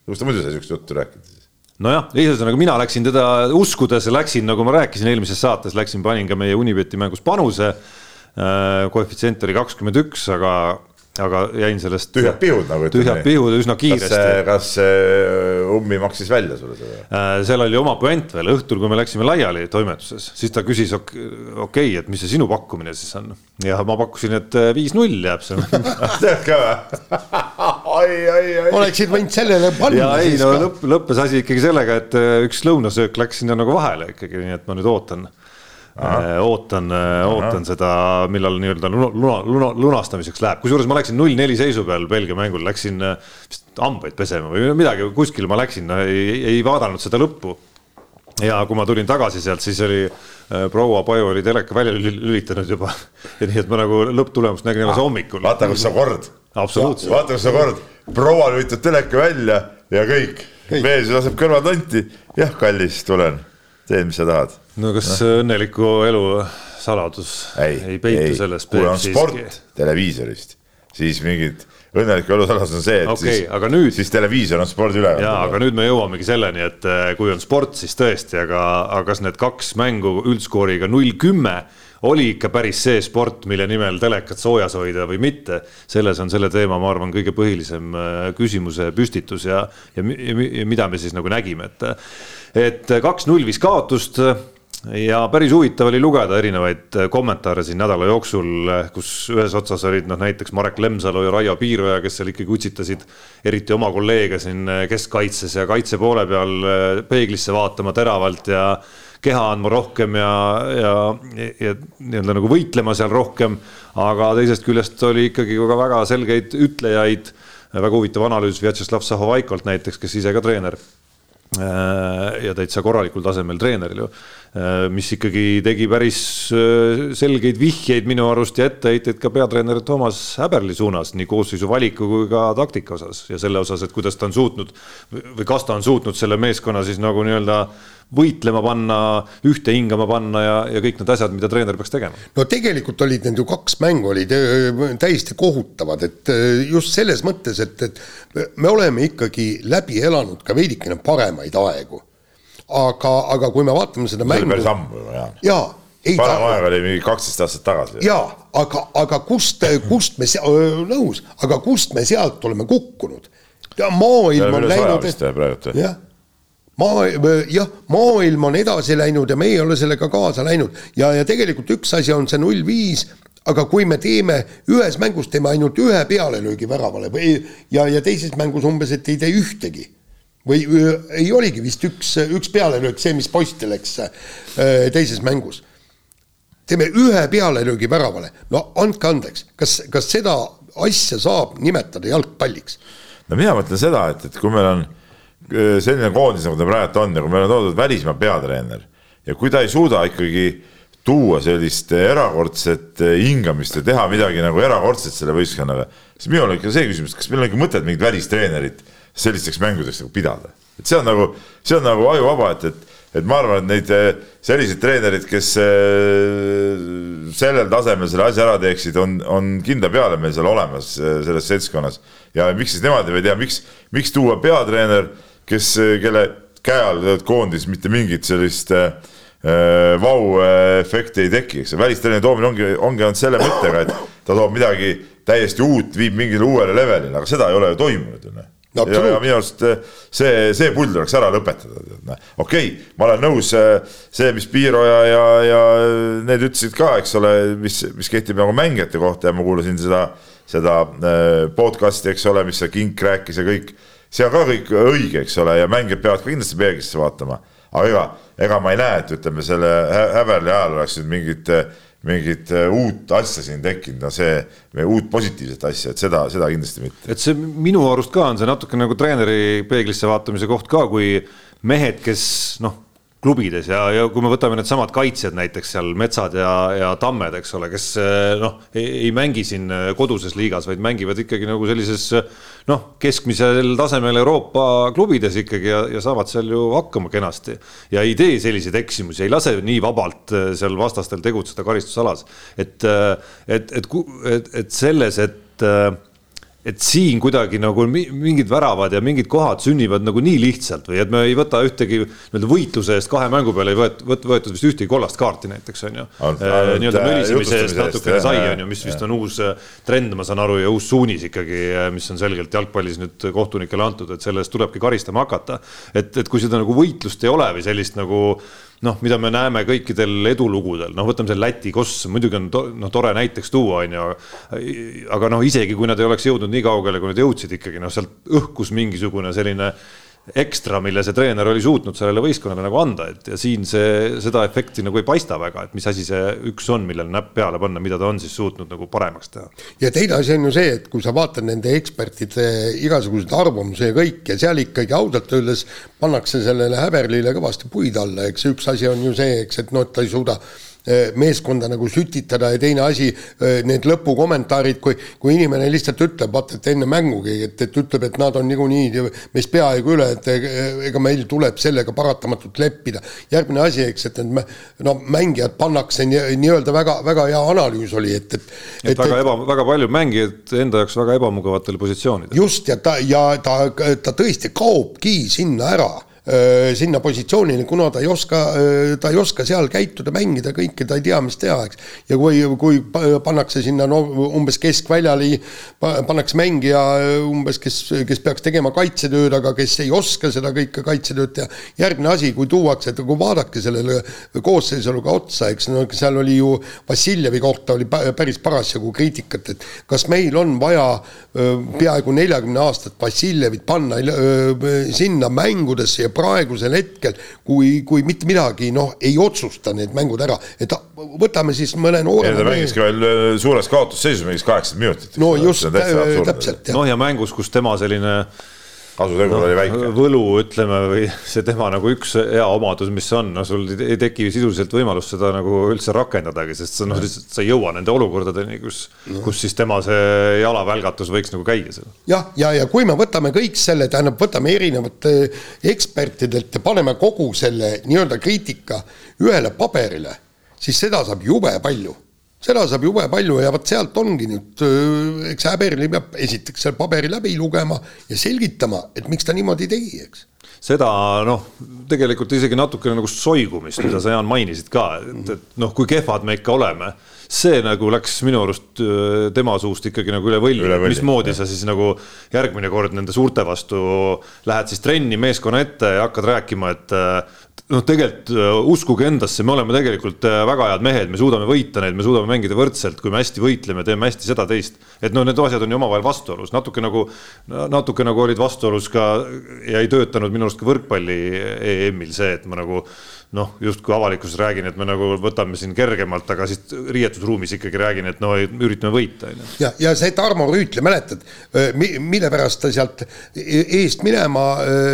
kuidas ta muidu sai sihukest juttu rääkida siis? Nojah, ühesõnaga mina läksin teda uskudes, läksin, nagu ma rääkisin eelmises saates, läksin, panin ka meie Unibeti mängus panuse. Äh, koefitsient oli kakskümmend üks, aga aga jäin sellest. tühjad pihud nagu ütleme. tühjad pihud üsna kiiresti. kas äh, Ummi maksis välja sulle seda? Äh, seal oli oma puent veel, õhtul, kui me läksime laiali toimetuses, siis ta küsis, okei okay,, et mis see sinu pakkumine siis on. ja ma pakkusin, et äh, viis-null jääb see tead ka või? oleksid võinud sellele panna. ja ei, no lõpp, lõppes asi ikkagi sellega, et üks lõunasöök läks sinna nagu vahele ikkagi, nii et ma nüüd ootan Äh, ootan, äh, ootan seda, millal nii-öelda luna, luna, luna, lunastamiseks läheb, kusjuures ma läksin null neli seisu peal Belgia mängul, läksin äh, vist hambaid pesema või midagi, kuskile ma läksin, ei, ei vaadanud seda lõppu. ja kui ma tulin tagasi sealt, siis oli proua Paju oli teleka välja lülitanud juba nii, et ma nagu lõpptulemust nägin alles hommikul. vaata, kus sa kord. absoluutselt. vaata, kus sa kord, proua lülitab teleka välja ja kõik, kõik., mees laseb kõrvatonti, jah, kallis, tulen, teen, mis sa tahad no kas no. õnneliku elu saladus ei, ei peitu ei. selles? kui on sport siiski. televiisorist, siis mingid õnnelik elusaladus on see, et okay, siis, nüüd... siis televiisor on spordiülekanne. jaa, aga nüüd me jõuamegi selleni, et äh, kui on sport, siis tõesti, aga, aga kas need kaks mängu üldskooriga null kümme oli ikka päris see sport, mille nimel telekat soojas hoida või mitte. selles on selle teema, ma arvan, kõige põhilisem äh, küsimuse püstitus ja, ja, ja mida me siis nagu nägime, et, et kaks-null viis kaotust ja päris huvitav oli lugeda erinevaid äh, kommentaare siin nädala jooksul, äh, kus ühes otsas olid noh, näiteks Marek Lemsalu ja Raio Piiroja, kes seal ikkagi utsitasid eriti oma kolleege siin äh, keskkaitses ja kaitse poole peal peeglisse vaatama teravalt ja keha andma rohkem ja, ja, ja nii-öelda nagu võitlema seal rohkem. aga teisest küljest oli ikkagi ka väga selgeid ütlejaid. väga huvitav analüüs Vjatšeslav Sahovaikolt näiteks, kes ise ka treener ja täitsa korralikul tasemel treeneril ju mis ikkagi tegi päris äh, selgeid vihjeid minu arust ja etteheiteid ka peatreener Toomas Häberli suunas nii koosseisu valiku kui ka taktika osas ja selle osas, et kuidas ta on suutnud või kas ta on suutnud selle meeskonna siis nagu nii-öelda võitlema panna, ühte hingama panna ja, ja kõik need asjad, mida treener peaks tegema. no tegelikult olid need ju kaks mängu olid äh, täiesti kohutavad, et just selles mõttes, et, et me oleme ikkagi läbi elanud ka veidikene paremaid aegu aga, aga kui me vaatame seda mängu. päris ammu juba jah. jaa parem aeg oli mingi kaksteist aastat tagasi. jaa, aga, aga kust, kust me, nõus, aga kust me sealt oleme kukkunud? maailm on läinud. jah, maa, jah, maailm on edasi läinud ja me ei ole sellega kaasa läinud ja, ja tegelikult üks asi on see null viis, aga kui me teeme ühes mängus teeme ainult ühe pealelöögi väravale või ja, ja teises mängus umbes, et ei tee ühtegi või ei oligi vist üks, üks pealelöök, see, mis posti läks äh, teises mängus. teeme ühe pealelöögi väravale, no andke andeks, kas, kas seda asja saab nimetada jalgpalliks? no mina mõtlen seda, et, et kui meil on äh, selline koondis, nagu ta praegu on ja kui meil on toodud välismaa peatreener ja kui ta ei suuda ikkagi tuua sellist erakordset äh, hingamist ja teha midagi nagu erakordset selle võistkonnaga, siis minul on ikka see küsimus, kas meil on ikka mõtet mingit välistreenerit sellisteks mängudeks nagu pidada. et see on nagu, see on nagu ajuvaba, et, et, et ma arvan, et neid eh, selliseid treenereid, kes eh, sellel tasemel selle asja ära teeksid, on, on kindla peale meil seal olemas eh, selles seltskonnas. ja miks siis nemad ei tea, miks, miks tuua peatreener, kes, kelle käe all koondis mitte mingit sellist äh, vau-efekti ei teki, eks välistreeneri toomine ongi, ongi olnud selle mõttega, et ta toob midagi täiesti uut, viib mingile uuele levelile, aga seda ei ole ju toimunud ju noh no,. ja, ja minu arust eh, see, see pull tuleks ära lõpetada, noh. okei okay,, ma olen nõus, eh, see, mis Piiro ja, ja, ja need ütlesid ka, eks ole, mis, mis kehtib nagu mängijate kohta ja ma kuulasin seda, seda eh, podcast'i, eks ole, mis see Kink rääkis ja kõik. see on ka kõik õige, eks ole, ja mängijad peavad ka kindlasti peeglisse vaatama. aga ega, ega ma ei näe, et ütleme selle häberli ajal oleks nüüd mingit mingit äh, uut asja siin tekkinud, no see, uut positiivset asja, et seda, seda kindlasti mitte. et see minu arust ka on see natuke nagu treeneri peeglisse vaatamise koht ka, kui mehed, kes noh klubides ja, ja kui me võtame needsamad kaitsjad näiteks seal Metsad ja, ja Tammed, eks ole, kes noh, ei mängi siin koduses liigas, vaid mängivad ikkagi nagu sellises noh, keskmisel tasemel Euroopa klubides ikkagi ja, ja saavad seal ju hakkama kenasti. ja ei tee selliseid eksimusi, ei lase nii vabalt seal vastastel tegutseda karistusalas. et, et, et, et, et selles, et et siin kuidagi nagu mingid väravad ja mingid kohad sünnivad nagu nii lihtsalt või et me ei võta ühtegi nii-öelda võitluse eest kahe mängu peale ei võet-, võetud vist ühtegi kollast kaarti näiteks on ju. Äh, nii-öelda mölisemise eest natukene sai, on ju, mis vist on uus äh, trend, ma saan aru, ja uus suunis ikkagi, äh, mis on selgelt jalgpallis nüüd kohtunikele antud, et selle eest tulebki karistama hakata. et, et kui seda nagu võitlust ei ole või sellist nagu noh, mida me näeme kõikidel edulugudel, noh, võtame selle Läti koss, muidugi on to, noh, tore näiteks tuua, on ju. aga noh, isegi kui nad ei oleks jõudnud nii kaugele, kui nad jõudsid ikkagi noh, sealt õhkus mingisugune selline ekstra, mille see treener oli suutnud sellele võistkonnale nagu anda, et ja siin see, seda efekti nagu ei paista väga, et mis asi see üks on, millele näpp peale panna, mida ta on siis suutnud nagu paremaks teha. ja teine asi on ju see, et kui sa vaatad nende ekspertide igasuguseid arvamusi ja kõik ja seal ikkagi ausalt öeldes pannakse sellele häberlile kõvasti puid alla, eks üks asi on ju see, eks, et noh, et ta ei suuda meeskonda nagu sütitada ja teine asi, need lõpukommentaarid, kui, kui inimene lihtsalt ütleb, vaata, et enne mängugi, et, et ütleb, et nad on niikuinii meist peaaegu üle, et ega meil tuleb sellega paratamatult leppida. järgmine asi, eks, et need no mängijad pannakse nii-öelda nii väga, väga hea analüüs oli, et, et. et, et väga eba, väga palju mängijaid enda jaoks väga ebamugavatele positsioonidele. just ja ta ja ta, ta tõesti kaobki sinna ära sinna positsioonile, kuna ta ei oska, ta ei oska seal käituda, mängida kõike, ta ei tea, mis teha, eks. ja kui, kui pannakse sinna no umbes keskväljali, pannakse mängija umbes, kes, kes peaks tegema kaitsetööd, aga kes ei oska seda kõike kaitsetööd teha. järgmine asi, kui tuuakse, et kui vaadake sellele koosseisule ka otsa, eks no seal oli ju Vassiljevi kohta oli päris parasjagu kriitikat, et kas meil on vaja peaaegu neljakümne aastat Vassiljevit panna sinna mängudesse ja praegusel hetkel, kui, kui mitte midagi noh, ei otsusta need mängud ära, et võtame siis mõne noore. ta mängis ka veel äh, suures kaotusseisus, mängis kaheksakümmend minutit. no just, täpselt. noh, ja mängus, kus tema selline kasutegur no, oli väike. võlu, ütleme, või see tema nagu üks hea omadus, mis on, no sul ei teki sisuliselt võimalust seda nagu üldse rakendadagi, sest sa noh, lihtsalt sa ei jõua nende olukordadeni, kus no., kus siis tema see jalavälgatus võiks nagu käia seal. jah, ja, ja, ja kui me võtame kõik selle, tähendab, võtame erinevate ekspertidelt ja paneme kogu selle nii-öelda kriitika ühele paberile, siis seda saab jube palju seda saab jube palju ja vot sealt ongi nüüd, eks Häberli peab esiteks selle paberi läbi lugema ja selgitama, et miks ta niimoodi tegi, eks. Seda noh, tegelikult isegi natukene nagu soigumist, mida sa, Jaan, mainisid ka, et, et noh, kui kehvad me ikka oleme, see nagu läks minu arust tema suust ikkagi nagu üle võlli, mismoodi sa siis nagu järgmine kord nende suurte vastu lähed siis trenni meeskonna ette ja hakkad rääkima, et noh, tegelikult äh, uskuge endasse, me oleme tegelikult äh, väga head mehed, me suudame võita neid, me suudame mängida võrdselt, kui me hästi võitleme, teeme hästi seda-teist. et noh, need asjad on ju omavahel vastuolus, natuke nagu, natuke nagu olid vastuolus ka ja ei töötanud minu arust ka võrkpalli EM-il see, et ma nagu noh, justkui avalikkuses räägin, et me nagu võtame siin kergemalt, aga siis riietusruumis ikkagi räägin, et no üritame võita, on ju. ja, ja see Tarmo Rüütli, mäletad, mille pärast ta sealt eest minema,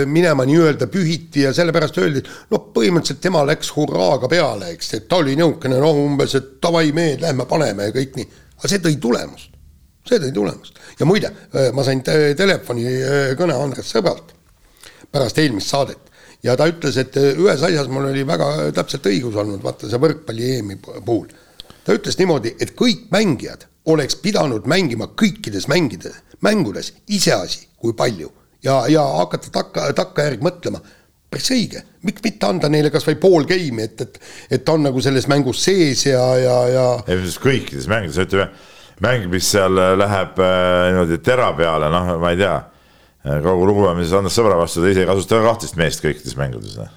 minema nii-öelda pühiti ja sellepärast öeldi, noh, põhimõtteliselt tema läks hurraaga peale, eks, et ta oli niisugune noh, umbes, et davai mehed, lähme paneme ja kõik nii. aga see tõi tulemust, see tõi tulemust ja muide, ma sain telefonikõne Andres Sõbralt pärast eelmist saadet ja ta ütles, et äh, ühes asjas mul oli väga täpselt õigus olnud, vaata see võrkpalli EM-i puhul. ta ütles niimoodi, et kõik mängijad oleks pidanud mängima kõikides mängides, mängudes iseasi, kui palju ja, ja hakata takka, takkajärgi mõtlema päris õige, miks mitte anda neile kasvõi pool game'i, et, et, et ta on nagu selles mängus sees ja, ja, ja. kõikides mängudes, ütleme mäng, mis seal läheb äh, niimoodi tera peale, noh, ma ei tea kogu lugupidamises Andres Sõbra vastu, ta ise ei kasuta kahtteist meest kõikides mängudes. Noh.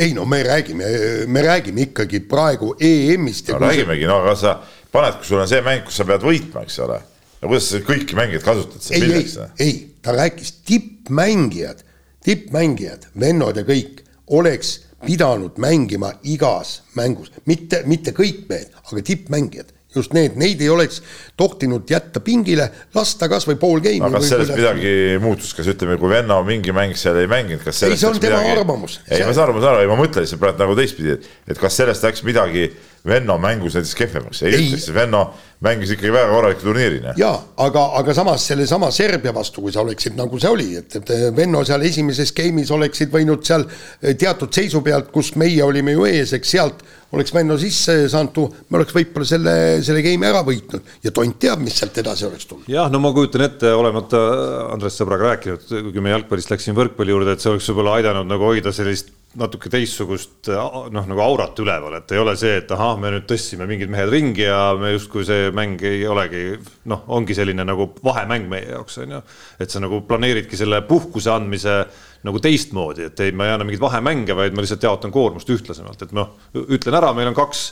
ei no me räägime, me räägime ikkagi praegu EM-ist. no räägimegi, no aga sa paned, kui sul on see mäng, kus sa pead võitma, eks ole. ja kuidas sa kõiki mängijaid kasutad siis milleks? ei, ta rääkis tippmängijad, tippmängijad, vennod ja kõik, oleks pidanud mängima igas mängus, mitte, mitte kõik mehed, aga tippmängijad just need, neid ei oleks tohtinud jätta pingile, lasta kasvõi pool geimi. aga kas sellest kuidas... midagi muutus, kas ütleme, kui Venno mingi mäng seal ei mänginud, kas ei, see on tema midagi... arvamus. ei see..., ma saan aru, ma saan aru, ei ma mõtlen lihtsalt praegu nagu teistpidi, et, et kas sellest läks midagi Venno mängus näiteks kehvemaks, ei, ei. ütleks, Venno mängis ikkagi väga korraliku turniirina. jaa, aga, aga samas sellesama Serbia vastu, kui sa oleksid nagu see oli, et, et Venno seal esimeses game'is oleksid võinud seal teatud seisu pealt, kus meie olime ju ees, eks sealt oleks Venno sisse saanud, me oleks võib-olla selle, selle game'i ära võitnud ja tont teab, mis sealt edasi oleks tulnud. jah, no ma kujutan ette, olemata Andres sõbraga rääkinud, kui me jalgpallist läksime võrkpalli juurde, et see oleks võib-olla aidanud nagu hoida sellist natuke teistsugust noh, nagu aurat üleval, et ei ole see, et ahah, me nüüd tõstsime mingid mehed ringi ja me justkui see mäng ei olegi noh, ongi selline nagu vahemäng meie jaoks on ju. et sa nagu planeeridki selle puhkuse andmise nagu teistmoodi, et ei, ma ei anna mingeid vahemänge, vaid ma lihtsalt jaotan koormust ühtlasemalt, et noh, ütlen ära, meil on kaks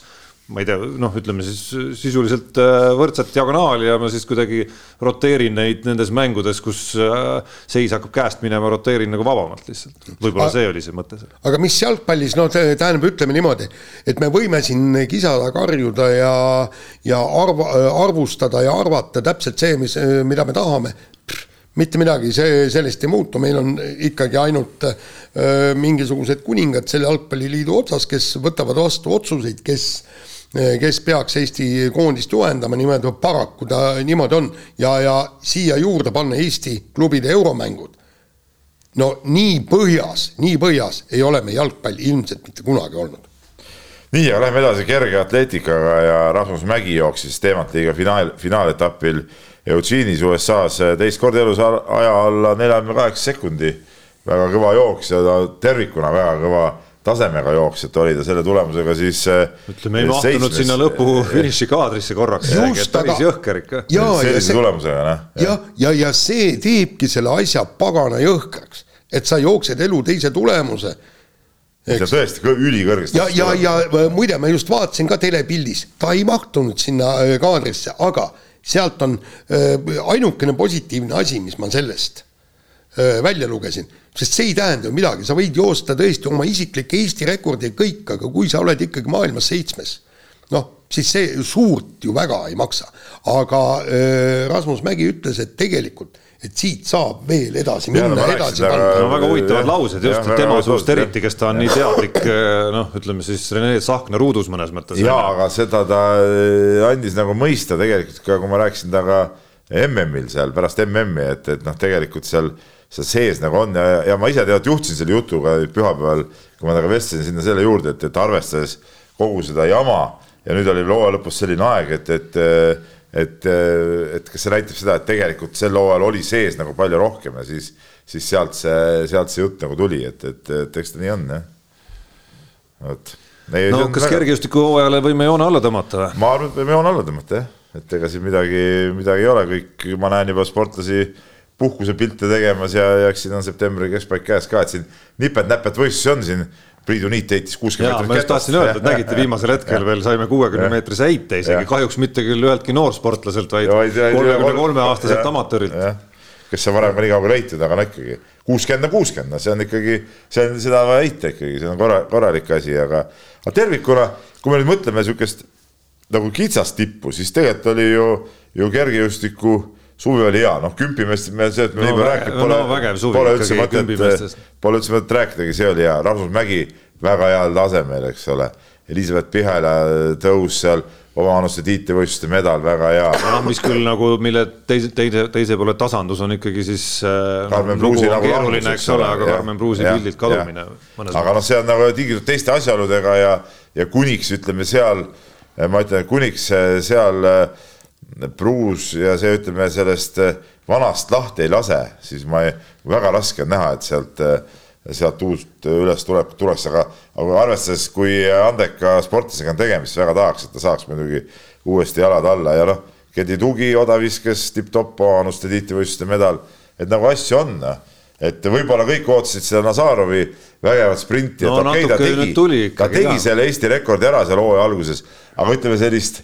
ma ei tea, noh, ütleme siis sisuliselt äh, võrdset diagonaali ja ma siis kuidagi roteerin neid nendes mängudes, kus äh, seis hakkab käest minema, roteerin nagu vabamalt lihtsalt. võib-olla see oli see mõte seal. aga mis jalgpallis, no tähendab, ütleme niimoodi, et me võime siin kisada, karjuda ja, ja arva, arvustada ja arvata täpselt see, mis, mida me tahame mitte midagi, see, sellest ei muutu, meil on ikkagi ainult öö, mingisugused kuningad selle jalgpalliliidu otsas, kes võtavad vastu otsuseid, kes kes peaks Eesti koondist juhendama, niimoodi paraku ta niimoodi on ja, ja siia juurde panna Eesti klubide euromängud. no nii põhjas, nii põhjas ei ole meie jalgpall ilmselt mitte kunagi olnud nii, aga lähme edasi kerge atleetikaga ja Rasmus Mägi jooksis teemat liiga finaal, finaaletapil Eugene'is USA-s teist korda elus aja alla neljakümne kaheksa sekundi. väga kõva jooks ja ta tervikuna väga kõva tasemega jooks, et oli ta selle tulemusega siis. ütleme, ei mahtunud sinna lõpu finiši kaadrisse korraks. päris jõhker ikka. sellise tulemusega, noh. jah, ja, ja, ja see teebki selle asja pagana jõhkraks, et sa jooksed elu teise tulemuse eks. tõesti ülikõrgest. ja, ja, ja muide, ma just vaatasin ka telepildis, ta ei mahtunud sinna äh, kaadrisse, aga sealt on äh, ainukene positiivne asi, mis ma sellest välja lugesin, sest see ei tähenda ju midagi, sa võid joosta tõesti oma isiklikke Eesti rekordi ja kõik, aga kui sa oled ikkagi maailmas seitsmes, noh, siis see suurt ju väga ei maksa. aga äh, Rasmus Mägi ütles, et tegelikult et siit saab veel edasi minna, edasi panna. no väga huvitavad laused just, et tema suust eriti, kes ta on nii teadlik, noh, ütleme siis Rene Sahkna ruudus mõnes mõttes. jaa, aga seda ta andis nagu mõista tegelikult ka, kui ma rääkisin temaga MM-il seal pärast MM-i, et, et noh, tegelikult seal, seal sees nagu on ja, ja ma ise tead juhtisin selle jutuga pühapäeval, kui ma temaga vestlesin sinna selle juurde, et, et arvestades kogu seda jama ja nüüd oli loo lõpus selline aeg, et, et et, et kas see näitab seda, et tegelikult sel hooajal oli sees nagu palju rohkem ja siis, siis sealt see, sealt see jutt nagu tuli, et, et, et eks ta nii on jah. vot no kas väga... kergejõustikuhooajale võime joone alla tõmmata või? ma arvan, et võime joone alla tõmmata jah, et ega siin midagi, midagi ei ole, kõik, ma näen juba sportlasi puhkusepilte tegemas ja, ja eks siin on septembri keskpaik käes ka, et siin nipet-näpet võistlusi on siin. Priidu Niit heitis kuuskümmend meetrit. ma just tahtsin öelda, et nägite viimasel hetkel veel saime kuuekümne meetrise heite isegi, kahjuks mitte küll üheltki noorsportlaselt, vaid kolmekümne kolme aastaselt amatöörilt. kes on varem ka nii kaugele heitud, aga no ikkagi kuuskümmend on kuuskümmend, no see on ikkagi, see on, seda on vaja heita ikkagi, see on korra, korralik asi, aga, aga tervikuna, kui me nüüd mõtleme sihukest nagu kitsast tippu, siis tegelikult oli ju, ju kergejõustiku suvi oli hea, noh kümpimeest me sellest me no, nii palju rääkinud pole no,, pole üldse mõtet, pole üldse mõtet rääkidagi, see oli hea, Rasmus Mägi väga heal tasemel, eks ole. Elizabeth Pihela tõus seal, omavanuste tiitlivõistluste medal, väga hea. noh, mis küll nagu, mille teise, teise, teise poole tasandus on ikkagi siis äh,. Karmen Pruusi nagu keeruline, eks ole, aga Karmen Pruusi pildilt kadumine. aga noh, see on nagu tingitud teiste asjaoludega ja, ja kuniks ütleme seal, ma ütlen, kuniks seal äh, pruus ja see, ütleme sellest eh, vanast lahti ei lase, siis ma ei, väga raske on näha, et sealt, eh, sealt uut üles tuleb, tuleks, aga, aga arvestades, kui andeka sportlasega on tegemist, väga tahaks, et ta saaks muidugi uuesti jalad alla ja noh, Kedi Tugi, odaviskes tipp-topp, Anuste tiitlivõistluste medal, et nagu asju on noh. et võib-olla kõik ootasid seda Nazarovi vägevat sprinti no,, et okei okay, ta tegi, ta tegi ka. selle Eesti rekordi ära seal hooaja alguses, aga ütleme sellist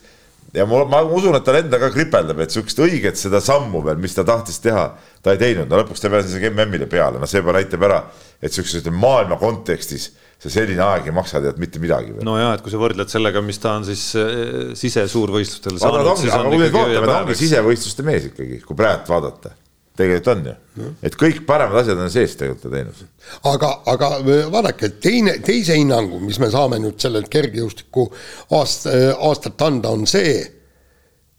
ja ma, ma usun, et tal endal ka kripeldab, et sihukest õiget seda sammu veel, mis ta tahtis teha, ta ei teinud, no lõpuks ta pääses MM-ile peale, no see juba näitab ära, et sihukeses maailma kontekstis see selline aeg ei maksa tead mitte midagi. no ja, et kui sa võrdled sellega, mis ta on siis äh, sisesuurvõistlustel saanud. aga kui me vaatame, ta ongi sisevõistluste mees ikkagi, kui praegu vaadata tegelikult on ju, et kõik paremad asjad on sees tegelikult teinud. aga, aga vaadake, teine, teise hinnangu, mis me saame nüüd sellelt kergejõustiku aast-, aastat anda, on see,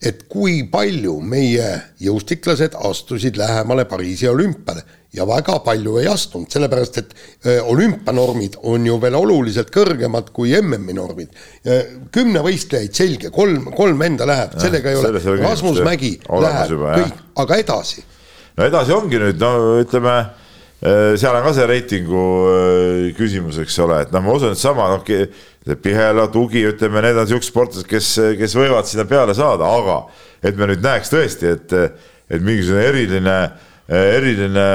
et kui palju meie jõustiklased astusid lähemale Pariisi olümpiale. Ja väga palju ei astunud, sellepärast et olümpianormid on ju veel oluliselt kõrgemad kui MM-i normid. kümnevõistlejaid selge, kolm, kolm venda läheb, sellega ei ole, Rasmus Mägi läheb, kõik, aga edasi no edasi ongi nüüd, no ütleme, äh, seal on ka see reitingu äh, küsimus, eks ole, et noh, ma usun, et sama, noh, Pihela, Tugi, ütleme, need on siuksed sportlased, kes, kes võivad sinna peale saada, aga et me nüüd näeks tõesti, et, et mingisugune eriline, eriline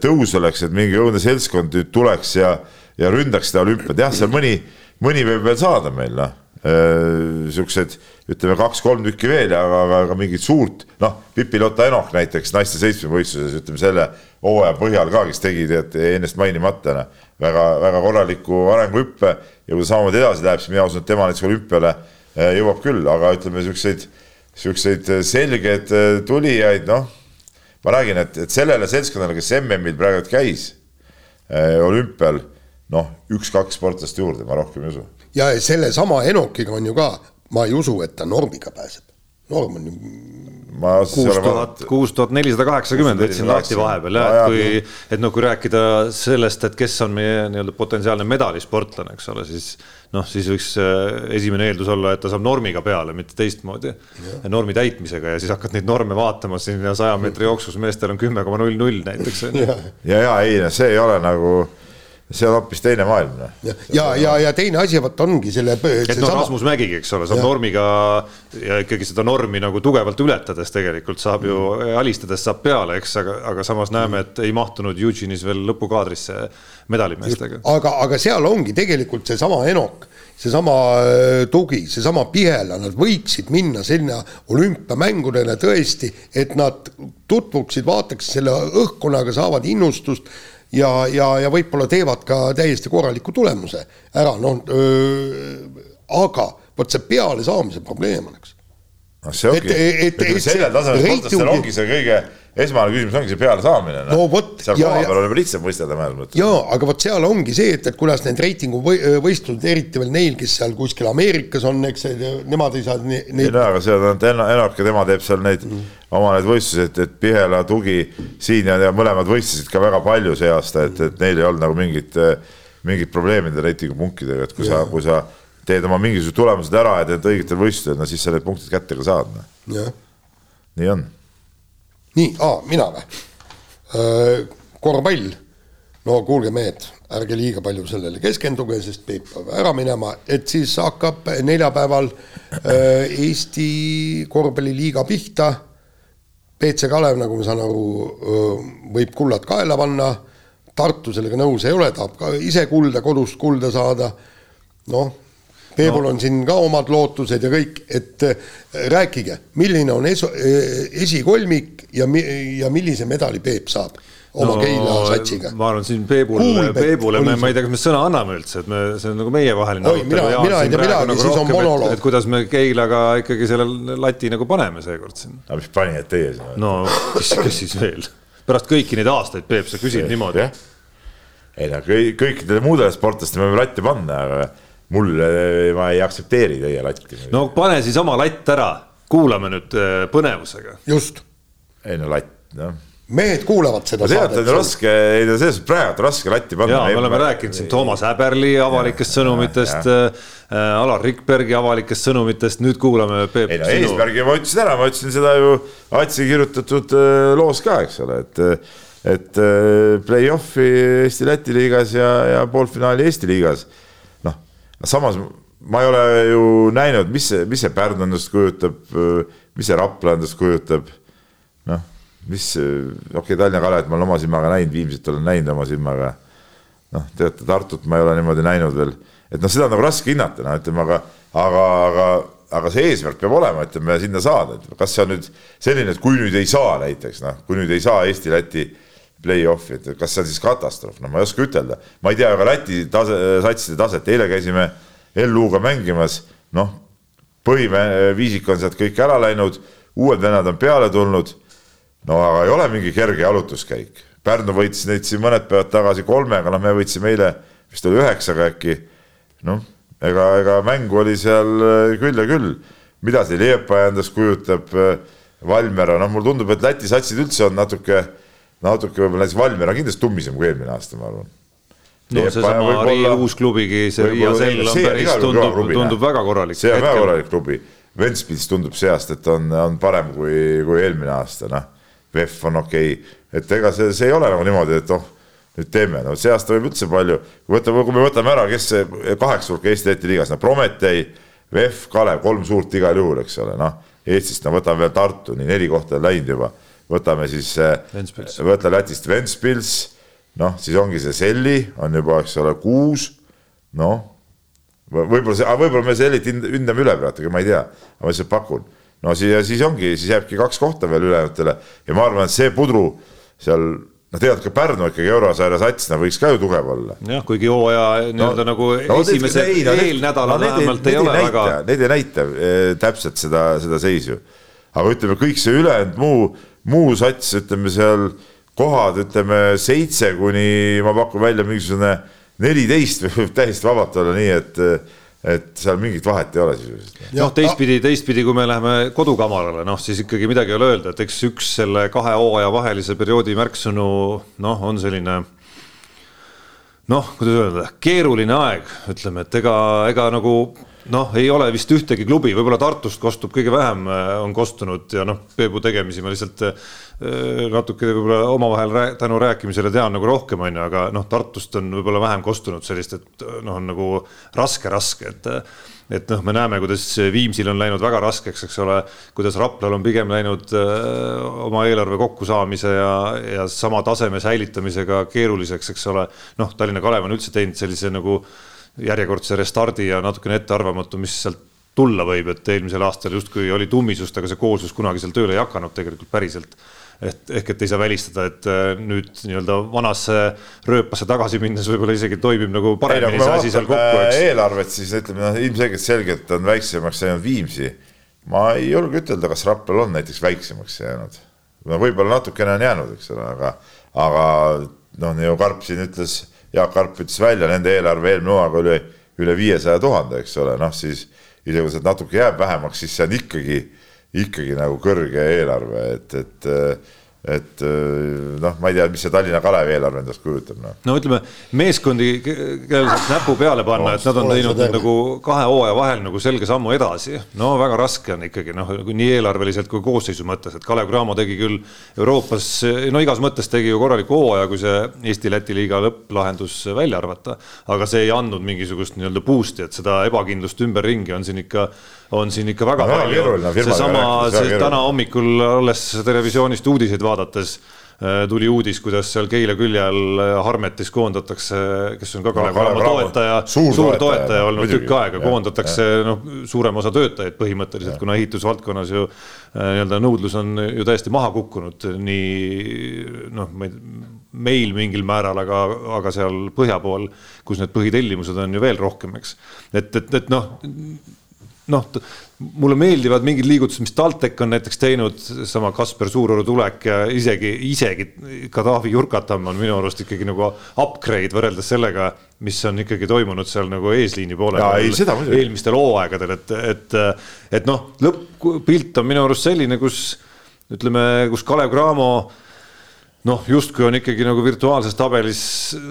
tõus oleks, et mingi õudne seltskond nüüd tuleks ja, ja ründaks seda olümpiat, jah, seal mõni, mõni võib veel saada meil, noh siuksed ütleme kaks-kolm tükki veel, aga, aga, aga mingit suurt, noh, Pipi-Lotta Enok näiteks naiste seitsmevõistluses, ütleme selle hooaja põhjal ka, kes tegi tead ennast mainimata noh, väga-väga korraliku arenguhüppe ja kui ta samamoodi edasi läheb, siis mina usun, et tema näiteks olümpiale äh, jõuab küll, aga ütleme siukseid, siukseid selgeid äh, tulijaid, noh, ma räägin, et, et sellele seltskonnale, kes MM-il praegu käis olümpial noh, üks-kaks sportlast juurde, ma rohkem ei usu. Ja sellesama Enokiga on ju ka, ma ei usu, et ta normiga pääseb. norm on ju kuus tuhat, kuus tuhat nelisada kaheksakümmend võtsin lahti vahepeal jah, et kui, et noh, kui rääkida sellest, et kes on meie nii-öelda potentsiaalne medalisportlane, eks ole, siis noh, siis võiks äh, esimene eeldus olla, et ta saab normiga peale, mitte teistmoodi. normi täitmisega ja siis hakkad neid norme vaatama siin saja meetri jooksus, meestel on kümme koma null null näiteks. ja, ja ei, see ei ole nagu see on hoopis teine maailm. Noh. ja, ja, ja, ja teine asi, vot ongi selle. et noh, Rasmus Mägigi, eks ole, saab ja. normiga ja ikkagi seda normi nagu tugevalt ületades tegelikult saab ju mm. alistades saab peale, eks, aga, aga samas näeme, et ei mahtunud Eugene'is veel lõpukaadrisse medalimeestega. aga, aga seal ongi tegelikult seesama Enok, seesama äh, tugi, seesama Pihela, nad võiksid minna sinna olümpiamängudele tõesti, et nad tutvuksid, vaataksid selle õhkkonnaga, saavad innustust ja, ja, ja võib-olla teevad ka täiesti korraliku tulemuse ära, noh, aga vot see pealesaamise probleem oleks. noh, see ongi, ütleme sellel tasemel sportlastel ongi see kõige esmane küsimus ongi see pealesaamine no,. no vot. seal kohapeal on juba lihtsam võistelda mõnes mõttes. jaa, aga vot seal ongi see, et, et kuidas need reitingu võistlused, eriti veel neil, kes seal kuskil Ameerikas on, eks, nemad ei saa neid. ei no aga see on Enok ja tema teeb seal neid mm. oma neid võistlusi, et, et Pihela tugi siin ja, ja mõlemad võistlesid ka väga palju see aasta, et, et neil ei olnud nagu mingit, mingit probleemi nende reitingupunktidega, et kui ja. sa, kui sa teed oma mingisugused tulemused ära ja teed õigetel võistlustel, no siis sa need punktid kätte ka saad. Noh. nii on nii, mina või? korvpall, no kuulge, mehed, ärge liiga palju sellele keskenduge, sest Peep peab ära minema, et siis hakkab neljapäeval Eesti korvpalliliiga pihta. BC Kalev, nagu ma saan aru, võib kullad kaela panna. Tartu sellega nõus ei ole, tahab ka ise kulda, kodust kulda saada. noh Peebul no. on siin ka omad lootused ja kõik, et äh, rääkige, milline on esu, äh, esikolmik ja, ja millise medali Peep saab oma no, Keila satsiga. ma arvan, siin Peebul, Peebule me, ma ei tea, kas me sõna anname üldse, et me, see on nagu meievaheline arutelu. mina, mina ei tea midagi nagu, siis on monoloog. et kuidas me Keilaga ikkagi selle lati nagu paneme seekord siin. aga mis panijad teie siin? no kes, kes siis veel? pärast kõiki neid aastaid, Peep, sa küsid niimoodi. ei no kõikidele muudele sportlastele me võime latti panna, aga mul, ma ei aktsepteeri teie latti. no pane siis oma latt ära, kuulame nüüd äh, põnevusega. just. ei no latt, noh mehed kuulavad seda no, saadet. on raske, ei no selles mõttes praegu on raske latti panna. jaa, me oleme rääkinud siin Toomas Häberli avalikest ja, sõnumitest, äh, Alar Rikbergi avalikest sõnumitest, nüüd kuulame Peep. ei no sinu... eesmärgi ma ütlesin ära, ma ütlesin seda ju Atsi kirjutatud äh, loos ka, eks ole, et et play-off'i Eesti-Läti liigas ja, ja poolfinaali Eesti liigas samas ma ei ole ju näinud, mis see, mis see Pärnu endast kujutab, mis see Rapla endast kujutab. noh, mis, okei okay,, Tallinna Kalevat ma olen oma silmaga näinud, Viimsit olen näinud oma silmaga. noh, teate, Tartut ma ei ole niimoodi näinud veel, et noh, seda on nagu raske hinnata, noh, ütleme, aga, aga, aga, aga see eesmärk peab olema, ütleme sinna saada, et kas see on nüüd selline, et kui nüüd ei saa näiteks noh, kui nüüd ei saa Eesti-Läti play-off'i, et kas see on siis katastroof, no ma ei oska ütelda, ma ei tea ka Läti tase, satside taset, eile käisime LU-ga mängimas, noh, põhiviisik on sealt kõik ära läinud, uued vennad on peale tulnud. no aga ei ole mingi kerge jalutuskäik, Pärnu võitis neid siin mõned päevad tagasi kolmega, noh, me võitsime eile vist oli üheksaga äkki. noh, ega, ega mängu oli seal äh, küll ja küll, mida see Liepaja endast kujutab, äh, Valmiera, noh, mulle tundub, et Läti satsid üldse on natuke natuke võib-olla näiteks Valmiera kindlasti tummisem kui eelmine aasta, ma arvan. no seesama Riia uus klubigi, see Riia Sell on päris, tundub, tundub väga korralik. see on väga korralik klubi. Ventspils tundub see aasta, et on, on parem kui, kui eelmine aasta, noh. VEF on okei okay., et ega see, see ei ole nagu niimoodi, et oh, nüüd teeme, no see aasta võib üldse palju, võtame, kui me võtame ära, kes see kaheksa hulka Eesti-Läti liigas, no Prometee, VEF, Kalev, kolm suurt igal juhul, eks ole, noh. Eestist, no võtame veel Tartu, nii neli kohta on läinud juba võtame siis, äh, võta Lätist Ventspils, noh, siis ongi see Selli on juba, eks ole, kuus, noh, võib-olla see, võib-olla me Sellit hindame üle praegu, ega ma ei tea, ma lihtsalt pakun. no siis, siis ongi, siis jääbki kaks kohta veel ülejäänutele ja ma arvan, et see pudru seal noh, tegelikult ka Pärnu ikkagi eurosarja satsina võiks ka ju tugev olla. jah, kuigi hooaja nii-öelda no, nagu no, esimese no, eelnädalal no, vähemalt ei ole näita, väga. Need ei näita eh, täpselt seda, seda seisu. aga ütleme, kõik see ülejäänud muu muu sats, ütleme seal kohad, ütleme seitse kuni ma pakun välja mingisugune neliteist võib täiesti vabalt olla nii, et et seal mingit vahet ei ole sisuliselt. noh, teistpidi, teistpidi, kui me läheme kodukamarale, noh siis ikkagi midagi ei ole öelda, et eks üks selle kahe hooaja vahelise perioodi märksõnu noh, on selline noh, kuidas öelda, keeruline aeg, ütleme, et ega, ega nagu noh, ei ole vist ühtegi klubi, võib-olla Tartust kostub kõige vähem, äh, on kostunud ja noh, Peebu tegemisi ma lihtsalt äh, natuke võib-olla omavahel rää, tänu rääkimisele tean nagu rohkem, on ju, aga noh, Tartust on võib-olla vähem kostunud sellist, et noh, on nagu raske-raske, et et noh, me näeme, kuidas Viimsil on läinud väga raskeks, eks ole, kuidas Raplal on pigem läinud öö, äh, oma eelarve kokkusaamise ja, ja sama taseme säilitamisega keeruliseks, eks ole. noh, Tallinna Kalev on üldse teinud sellise nagu äh, järjekordse restardi ja natukene ettearvamatu, mis sealt tulla võib, et eelmisel aastal justkui oli tummisust, aga see koolsus kunagi seal tööle ei hakanud tegelikult päriselt. et ehk, et ei saa välistada, et äh, nüüd nii-öelda vanasse rööpasse tagasi minnes võib-olla isegi toimib nagu paremini see asi seal kokku, eks. eelarvet siis ütleme noh, ilmselgelt selgelt on väiksemaks läinud Viimsi. ma ei julge ütelda, kas Raplal on näiteks väiksemaks jäänud. no võib-olla natukene on jäänud, eks ole, aga, aga noh, nagu Karp siin ütles Jaak Arp ütles välja, nende eelarve eelmine hooaeg oli üle viiesaja tuhande, eks ole, noh siis isegi kui sealt natuke jääb vähemaks, siis see on ikkagi, ikkagi nagu kõrge eelarve, et, et et äh, noh, ma ei tea, mis see Tallinna Kalevi eelarve endast kujutab no.. no ütleme meeskondi, kellele saab näpu peale panna, et nad on teinud nagu kahe hooaja vahel nagu selge sammu edasi. no väga raske on ikkagi noh, nii eelarveliselt kui koosseisu mõttes, et Kalev Cramo tegi küll Euroopas, no igas mõttes tegi ju korraliku hooaja, kui see Eesti-Läti liiga lõpplahendus välja arvata. aga see ei andnud mingisugust nii-öelda boost'i, et seda ebakindlust ümberringi on siin ikka on siin ikka väga no, palju. seesama, see täna hommikul alles televisioonist uudiseid vaadates äh, tuli uudis, kuidas seal Keila külje all äh, Harmetis koondatakse, kes on ka Kalev Cramo toetaja, suur, suur toetaja olnud tükk aega, koondatakse noh, suurem osa töötajaid põhimõtteliselt, kuna ehitusvaldkonnas ju äh, nii-öelda nõudlus on ju täiesti maha kukkunud, nii noh, meil mingil määral, aga, aga seal põhja pool, kus need põhitellimused on ju veel rohkem, eks. et, et, et noh noh, mulle meeldivad mingid liigutused, mis TalTech on näiteks teinud, sama Kasper Suuroru tulek ja isegi, isegi ka Taavi Jurkatamm on minu arust ikkagi nagu upgrade võrreldes sellega, mis on ikkagi toimunud seal nagu eesliini poole peal eelmistel hooaegadel, et, et, et noh, lõpppilt on minu arust selline, kus ütleme, kus Kalev Cramo noh, justkui on ikkagi nagu virtuaalses tabelis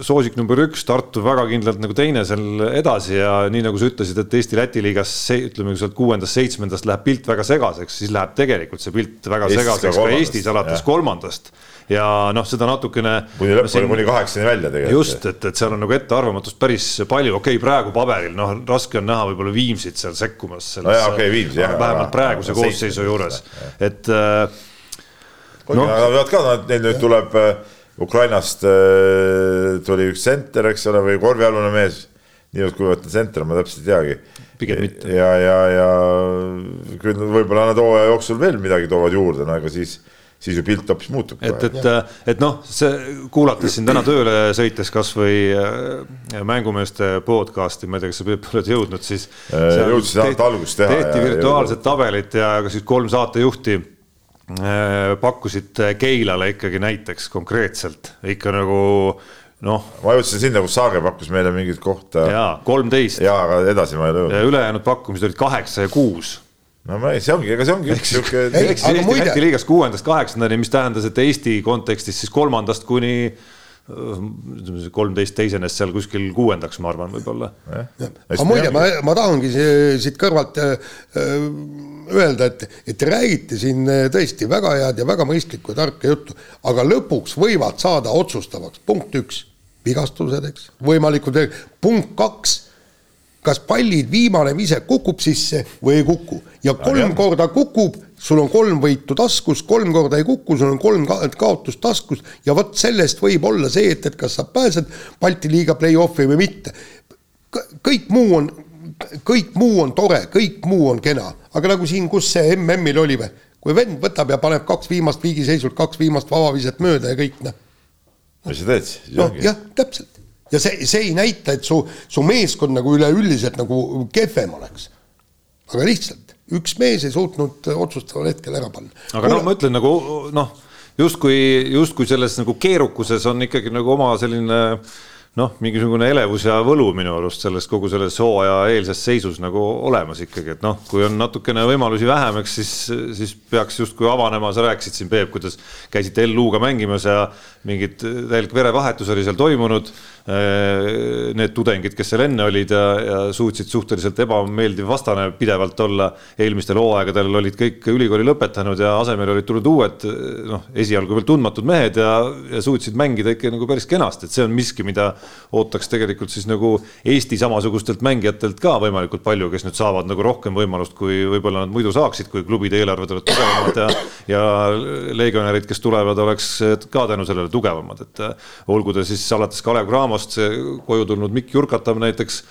soosik number üks, Tartu väga kindlalt nagu teine seal edasi ja nii nagu sa ütlesid, et Eesti-Läti liigas ütleme, kui sealt kuuendast-seitsmendast läheb pilt väga segaseks, siis läheb tegelikult see pilt väga Eestis segaseks ka Eestis alates jah. kolmandast. ja noh, seda natukene. kuni lõpuni, kuni kaheksani välja tegelikult. just, et, et seal on nagu ettearvamatust päris palju, okei okay,, praegu paberil noh, raske on näha võib-olla Viimsit seal sekkumas. no okei okay,, Viimsi jah. vähemalt praeguse koosseisu juures, et äh, no. aga nad ka, neil nüüd tuleb äh, Ukrainast äh, tuli üks senter, eks ole, või korvialune mees. niivõrd-kuivõrd ta senter, ma täpselt ei teagi. pigem mitte. ja, ja, ja küll võib-olla nad hooaja jooksul veel midagi toovad juurde, no ega siis siis ju pilt hoopis muutub. et, et, et noh, see kuulates siin täna tööle sõites kasvõi äh, mängumeeste podcast'i, ma ei tea, kas sa Peep oled jõudnud, siis. jõudsin ainult algust teha. tehti virtuaalset tabelit ja ka siis kolm saatejuhti Äh, pakkusid Keilale ikkagi näiteks konkreetselt ikka nagu noh. ma jõudsin sinna, kus Saage pakkus meile mingit kohta. jaa, kolmteist. jaa, aga edasi ma ei jõudnud. ülejäänud pakkumised olid kaheksa ja kuus no ma ei, see ongi, ega see ongi üks sihuke. ehk siis Eesti Läti liigas kuuendast kaheksandani, mis tähendas, et Eesti kontekstis siis kolmandast kuni kolmteist teisenes seal kuskil kuuendaks, ma arvan, võib-olla. aga muide, ma, ma tahangi siit kõrvalt äh, öelda, et, et te räägite siin äh, tõesti väga head ja väga mõistlikku ja tarka juttu, aga lõpuks võivad saada otsustavaks, punkt üks, vigastused, eks, võimalikud, punkt kaks kas pallid viimane vise kukub sisse või ei kuku? Ja kolm korda kukub, sul on kolm võitu taskus, kolm korda ei kuku, sul on kolm ka kaotust taskus ja vot sellest võib olla see, et, et kas sa pääsed Balti liiga play-off'i või mitte. kõik muu on, kõik muu on tore, kõik muu on kena, aga nagu siin, kus see MM-il oli või, kui vend võtab ja paneb kaks viimast viigiseisult, kaks viimast vabaviset mööda ja kõik noh. mis sa teed siis? noh, jah, täpselt ja see, see ei näita, et su, su meeskond nagu üleüldiselt nagu kehvem oleks. aga lihtsalt üks mees ei suutnud otsustaval hetkel ära panna. aga Kuule... no ma ütlen nagu noh, justkui, justkui selles nagu keerukuses on ikkagi nagu oma selline noh, mingisugune elevus ja võlu minu arust selles kogu selles hooaja eelses seisus nagu olemas ikkagi, et noh, kui on natukene võimalusi vähemaks, siis, siis peaks justkui avanema, sa rääkisid siin, Peep, kuidas käisite LU-ga mängimas ja mingid täielik verevahetus oli seal toimunud Äh, need tudengid, kes seal enne olid ja, ja suutsid suhteliselt ebameeldiv vastane pidevalt olla. eelmistel hooaegadel olid kõik ülikooli lõpetanud ja asemele olid tulnud uued noh, esialgu veel tundmatud mehed ja, ja suutsid mängida ikka nagu päris kenasti, et see on miski, mida ootaks tegelikult siis nagu Eesti samasugustelt mängijatelt ka võimalikult palju, kes nüüd saavad nagu rohkem võimalust, kui võib-olla nad muidu saaksid, kui klubide eelarved oled tugevamad ja, ja legionärid, kes tulevad, oleks ka tänu sellele tugevamad, et olgu ta siis alates Kalev Cramo Dinamost see koju tulnud Mikk Jurkatav näiteks,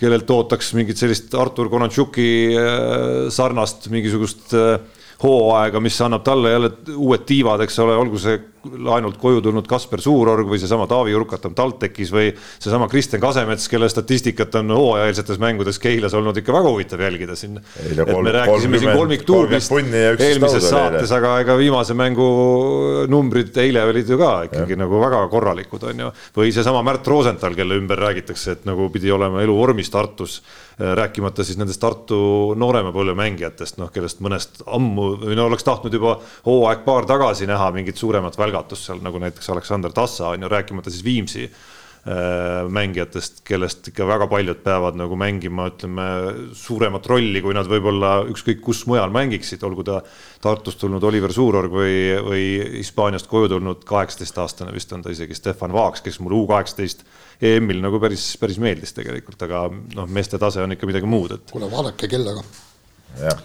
kellelt ootaks mingit sellist Artur Konatšuki äh, sarnast mingisugust äh, hooaega, mis annab talle jälle uued tiivad, eks ole, olgu see laenult koju tulnud Kasper Suurorg või seesama Taavi Jurkat on TalTechis või seesama Kristjan Kasemets, kelle statistikat on hooajaeelsetes mängudes Keilas olnud ikka väga huvitav jälgida siin. et me rääkisime siin kolmiktuurist eelmises saates, aga ega viimase mängu numbrid eile olid ju ka ikkagi ja. nagu väga korralikud, on ju. või seesama Märt Rosenthal, kelle ümber räägitakse, et nagu pidi olema elu vormis Tartus rääkimata siis nendest Tartu noorema põlve mängijatest, noh, kellest mõnest ammu või no oleks tahtnud juba hooaeg-paar tagasi näha mingit suuremat välgatust seal nagu näiteks Aleksander Tassa on ju, rääkimata siis Viimsi äh, mängijatest, kellest ikka väga paljud peavad nagu mängima, ütleme suuremat rolli, kui nad võib-olla ükskõik kus mujal mängiksid, olgu ta Tartust tulnud Oliver Suurorg või, või Hispaaniast koju tulnud kaheksateistaastane vist on ta isegi Stefan Vaaks, kes mul U kaheksateist EM-il nagu päris, päris meeldis tegelikult, aga noh, meeste tase on ikka midagi muud, et. kuule, vaadake kella ka. jah,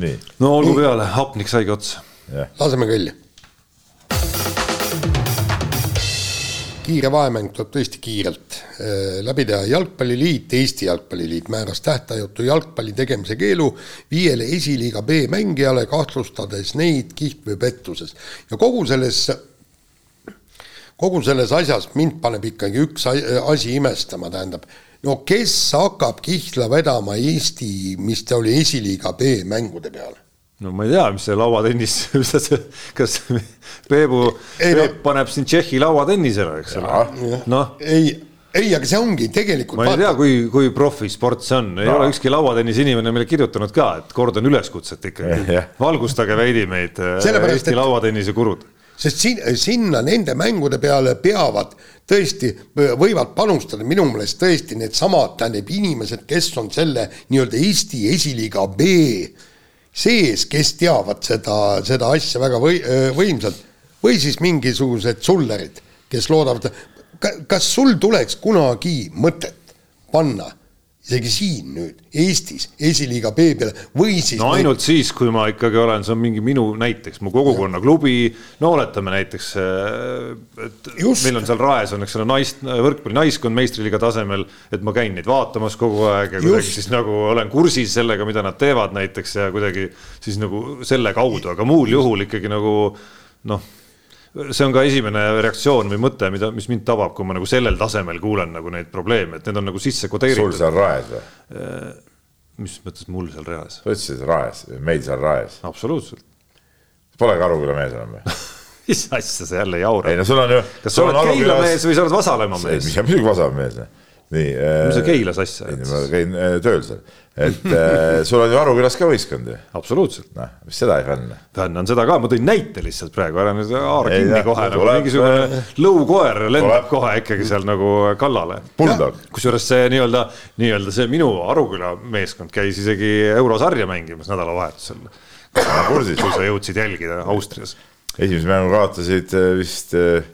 nii. no olgu peale, hapnik saigi otsa. laseme kõlli. Kiire vahemäng tuleb tõesti kiirelt äh, läbi teha. jalgpalliliit, Eesti Jalgpalliliit määras tähtajatu jalgpalli tegemise keelu viiele esiliiga B mängijale, kahtlustades neid kiht- või pettuses. ja kogu selles kogu selles asjas mind paneb ikkagi üks asi imestama, tähendab, no kes hakkab kihla vedama Eesti, mis ta oli esiliiga B mängude peale? No ma ei tea, mis see lauatennis, kas Peebu, Peep no, paneb siin Tšehhi lauatennisele, eks ole. noh. ei, ei, aga see ongi tegelikult. ma ei tea, kui, kui profisport see on, ei no. ole ükski lauatennise inimene meile kirjutanud ka, et kordan üleskutset ikkagi. valgustage veidi meid, Eesti et... lauatennise kurud sest sin-, sinna nende mängude peale peavad tõesti, võivad panustada minu meelest tõesti needsamad, tähendab inimesed, kes on selle nii-öelda Eesti esiliiga B sees, kes teavad seda, seda asja väga või-, võimsalt. või siis mingisugused sullerid, kes loodavad, kas sul tuleks kunagi mõtet panna isegi siin nüüd Eestis esiliiga B peale või siis. no ainult need... siis, kui ma ikkagi olen, see on mingi minu näiteks mu kogukonnaklubi, no oletame näiteks, et Just. meil on seal Raes on, eks ole, naist, võrkpalli naiskond meistriliiga tasemel, et ma käin neid vaatamas kogu aeg ja kuidagi Just. siis nagu olen kursis sellega, mida nad teevad näiteks ja kuidagi siis nagu selle kaudu, aga muul juhul ikkagi nagu noh see on ka esimene reaktsioon või mõte, mida, mis mind tabab, kui ma nagu sellel tasemel kuulen nagu neid probleeme, et need on nagu sisse kodeeritud. sul seal raes või? Äh, mis mõttes mul seal reas? sa ütlesid raes, meil seal raes. absoluutselt. Pole Karuküla mees enam või? mis asja sa jälle jaurad? ei no sul on ju. kas sa oled Keila mees või sa oled Vasalemma mees? muidugi Vasalemma mees. Nii. mis sa Keilas asja ajad? ma käin äh, tööl seal et äh, sul on ju Arukülas ka võistkond ju. absoluutselt. noh, mis seda ei fänn? fänn seda ka, ma tõin näite lihtsalt praegu, ära nüüd haara kinni kohe nagu mingisugune lõukoer lendab kohe ikkagi seal nagu kallale. kusjuures see nii-öelda, nii-öelda see minu Aruküla meeskond käis isegi eurosarja mängimas nädalavahetusel. kursis, kui sa jõudsid jälgida Austrias. esimese mängu kaotasid äh, vist äh,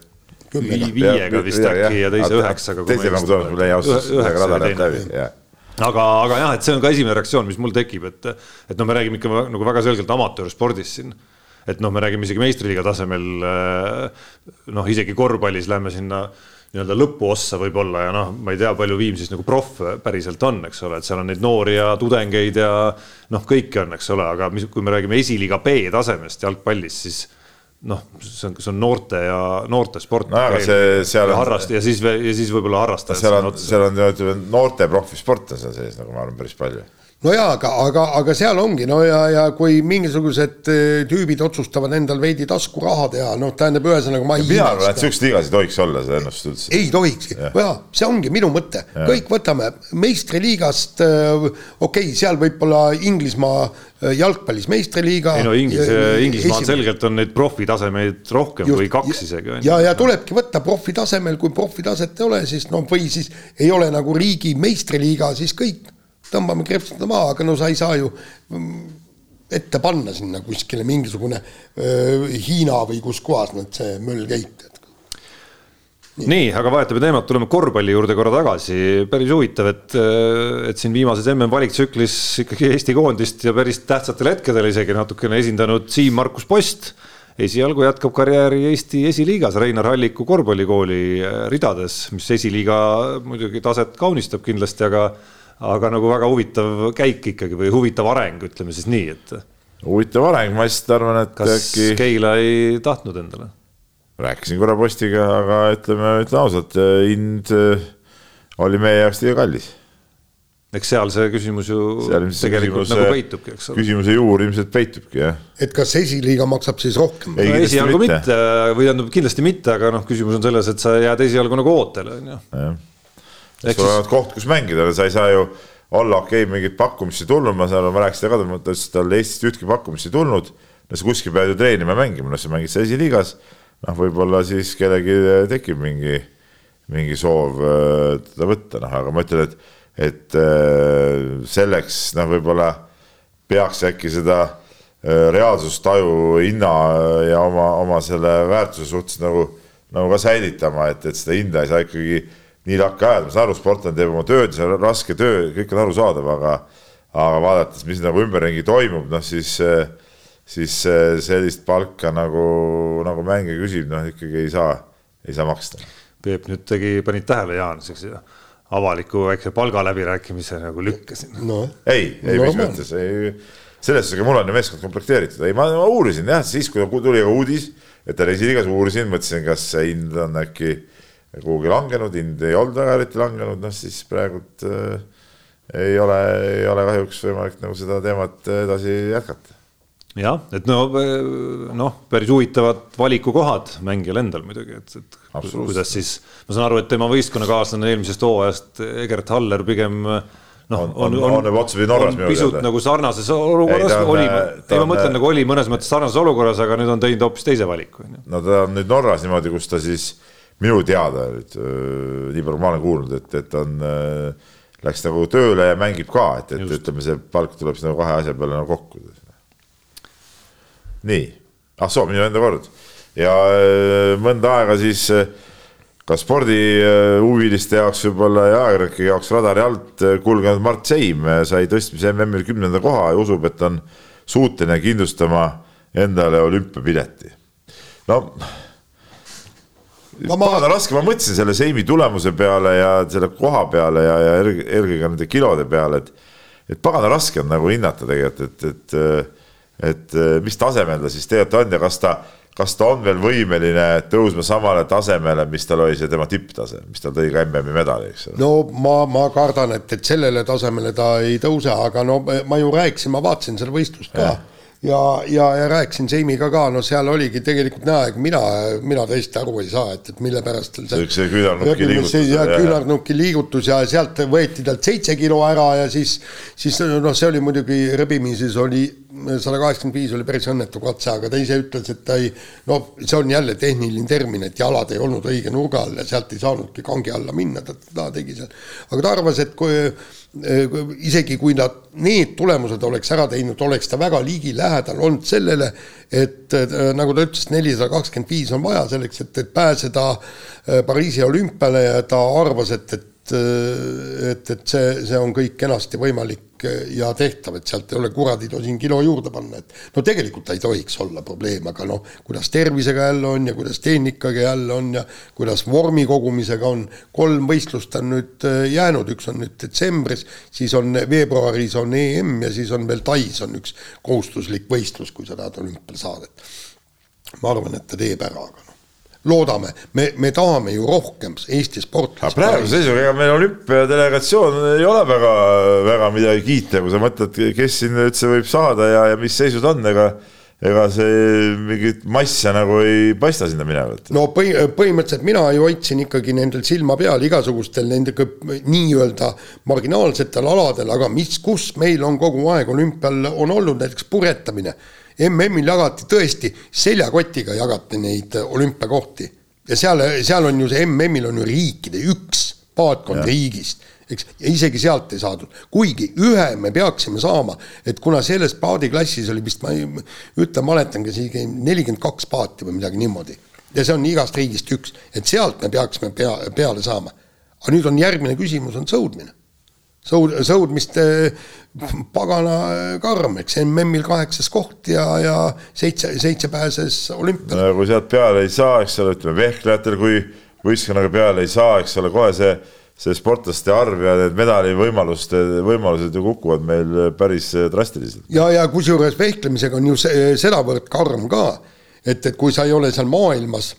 viiega vist äkki ja teise üheksaga. teise mängu tulemus mul jäi ausalt, ühega rada läheb läbi, jah aga, aga jah, et see on ka esimene reaktsioon, mis mul tekib, et, et noh, me räägime ikka nagu väga selgelt amatöörspordist siin. et noh, me räägime isegi meistriliiga tasemel. noh, isegi korvpallis lähme sinna nii-öelda lõpuossa võib-olla ja noh, ma ei tea, palju Viimsis nagu proff päriselt on, eks ole, et seal on neid noori ja tudengeid ja noh, kõiki on, eks ole, aga mis, kui me räägime esiliiga B tasemest jalgpallis, siis noh, see on, see on noorte ja noorte sport no,. on. harrast- ja siis, ja siis võib-olla harrastajad. seal on, seal on, ütleme, noorte profisporte seal sees, nagu ma arvan, päris palju no jaa, aga, aga, aga seal ongi no ja, ja kui mingisugused eh, tüübid otsustavad endal veidi taskuraha teha, noh, tähendab ühesõnaga ma ei. mina arvan, et siukseid ligasid ei tohiks olla, seda ennast üldse. ei tohikski, jaa, see ongi minu mõte, kõik võtame meistriliigast, eh, okei okay,, seal võib-olla Inglismaa eh, jalgpallis meistriliiga. ei no Inglis, Inglismaal selgelt on neid profitasemeid rohkem Just, või kaks isegi. ja, ja tulebki võtta profitasemel, kui profitaset ei ole, siis noh, või siis ei ole nagu riigi meistriliiga, siis kõik tõmbame krepsita maha, aga no sa ei saa ju mm, ette panna sinna kuskile mingisugune öö, Hiina või kus kohas nad see möll käib. nii, nii, aga vahetame teemat, tuleme korvpalli juurde korra tagasi. päris huvitav, et, et siin viimases MM valiktsüklis ikkagi Eesti koondist ja päris tähtsatel hetkedel isegi natukene esindanud Siim-Markus Post esialgu jätkab karjääri Eesti esiliigas Reinar Halliku korvpallikooli ridades, mis esiliiga muidugi taset kaunistab kindlasti, aga aga nagu väga huvitav käik ikkagi või huvitav areng, ütleme siis nii, et. huvitav areng, ma lihtsalt arvan, et kas äkki. Keila ei tahtnud endale? rääkisin korra postiga, aga ütleme, ütleme ausalt, hind äh, oli meie jaoks liiga kallis. eks seal see küsimus ju tegelikult küsimuse, nagu peitubki, eks ole. küsimuse juur ilmselt peitubki, jah. et kas esiliiga maksab siis rohkem? no esialgu mitte, mitte, või tähendab kindlasti mitte, aga noh, küsimus on selles, et sa jääd esialgu nagu ootele, on ju sul on koht, kus mängida, sa ei saa ju olla okei okay,, mingit pakkumist ei tulnud, ma saan aru, ma rääkisin ka, ta ütles, et tal Eestist ühtki pakkumist ei tulnud. no sa kuskil pead ju treenima ja mängima, noh, sa mängid seal esiliigas. noh, võib-olla siis kellelgi tekib mingi, mingi soov äh, teda võtta, noh, aga ma ütlen, et, et äh, selleks noh, võib-olla peaks äkki seda äh, reaalsustaju hinna ja oma, oma selle väärtuse suhtes nagu, nagu ka säilitama, et, et seda hinda ei saa ikkagi nii lakka ajada, ma saan aru, sportlane teeb oma tööd, see on raske töö, kõik on arusaadav, aga aga vaadates, mis nagu ümberringi toimub, noh siis, siis sellist palka nagu, nagu mängija küsib, noh ikkagi ei saa, ei saa maksta. Peep nüüd tegi, panid tähele, Jaan, siukse avaliku väikse palgaläbirääkimise nagu lükkasin. No.. ei, ei no, mis mõttes, ei, selles suhtes, aga mul on ju meeskond komplekteeritud, ei, ma, ma uurisin jah, siis kui tuli uudis, et ta esiliigas uurisin, mõtlesin, kas see hind on äkki kuhugi langenud, hind ei olnud väga eriti langenud, noh siis praegult äh, ei ole, ei ole kahjuks võimalik nagu seda teemat edasi jätkata. jah, et no, noh, päris huvitavad valikukohad mängijal endal muidugi, et, et kuidas siis, ma saan aru, et tema võistkonnakaaslane eelmisest hooajast, Egert Haller pigem noh, on, on, on, on, on Norras teada. pisut nagu sarnases olukorras ei, oli, ei ma mõtlen nagu oli mõnes mõttes sarnases olukorras, aga nüüd on teinud hoopis teise valiku. no ta on nüüd Norras niimoodi, kus ta siis äh, minu teada nüüd, nii palju ma olen kuulnud, et, et on, läks nagu tööle ja mängib ka, et, et Just. ütleme, see palk tuleb siis nagu kahe asja peale nagu kokku. nii, ah soo, minu enda kord ja mõnda aega siis ka spordihuviliste jaoks võib-olla ja ajakirjanike jaoks radari alt kulgenud Mart Seim sai tõstmise MM-il kümnenda koha ja usub, et on suuteline kindlustama endale olümpiapileti. no ma, ma... pagana raske, ma mõtlesin selle seimi tulemuse peale ja selle koha peale ja, ja eelkõige nende kilode peale, et et pagana raske on nagu hinnata tegelikult, et, et et mis tasemel ta siis tegelikult on ja kas ta, kas ta on veel võimeline tõusma samale tasemele, mis tal oli see tema tipptase, mis tal tõi ka MM-i medali, eks ole. no ma, ma kardan, et, et sellele tasemele ta ei tõuse, aga no ma ju rääkisin, ma vaatasin seda võistlust ka ja ja, ja, ja rääkisin Seimiga ka, no seal oligi tegelikult näha, ega mina, mina tõesti aru ei saa, et, et mille pärast tal see, see küünarnuki liigutus. ja küünarnuki liigutus ja sealt võeti talt seitse kilo ära ja siis, siis noh, see oli muidugi rebimises oli sada kaheksakümmend viis oli päris õnnetu katse, aga ta ise ütles, et ta ei, noh, see on jälle tehniline termin, et jalad ei olnud õige nurga all ja sealt ei saanudki kangi alla minna, ta, ta tegi seal. aga ta arvas, et kui isegi kui nad need tulemused oleks ära teinud, oleks ta väga ligilähedal olnud sellele, et nagu ta ütles, nelisada kakskümmend viis on vaja selleks, et, et pääseda äh, Pariisi olümpiale ja ta arvas, et, et et, et see, see on kõik kenasti võimalik ja tehtav, et sealt ei ole kuradi tosin kilo juurde panna, et no tegelikult ta ei tohiks olla probleem, aga noh, kuidas tervisega jälle on ja kuidas tehnikaga jälle on ja kuidas vormi kogumisega on, kolm võistlust on nüüd äh, jäänud, üks on nüüd detsembris, siis on veebruaris on EM ja siis on veel Tais on üks kohustuslik võistlus, kui sa tahad olümpiale saada, et ma arvan, et ta teeb ära, aga noh, loodame, me, me tahame ju rohkem Eesti sportlasi. praeguse seisuga, ega meil olümpiadelegatsioon ei ole väga, väga midagi kiita, kui sa mõtled, kes sinna üldse võib saada ja, ja mis seisud on, ega ega see mingit massia nagu ei paista sinna minevat. no põhi, põhimõtteliselt mina ju hoidsin ikkagi nendel silma peal igasugustel nendega nii-öelda marginaalsetel aladel, aga mis, kus meil on kogu aeg olümpial on olnud näiteks puretamine. MM-il jagati tõesti, seljakotiga jagati neid olümpiakohti ja seal, seal on ju see MM-il on ju riikide üks paatkond riigist eks, ja isegi sealt ei saadud, kuigi ühe me peaksime saama, et kuna selles paadiklassis oli vist, ma ei ütle, mäletan, kas isegi nelikümmend kaks paati või midagi niimoodi. ja see on igast riigist üks, et sealt me peaksime pea, peale saama. aga nüüd on järgmine küsimus, on sõudmine. Sõud, sõudmist pagana karm, eks MM-il kaheksas koht ja, ja seitse, seitse pääses olümpiale. no kui sealt peale ei saa, eks ole, ütleme vehklejatel, kui võistkonnaga peale ei saa, eks ole, kohe see see sportlaste arv ja need medalivõimaluste, võimalused ju kukuvad meil päris drastiliselt. ja, ja kusjuures vehklemisega on ju sedavõrd karm ka, et, et kui sa ei ole seal maailmas,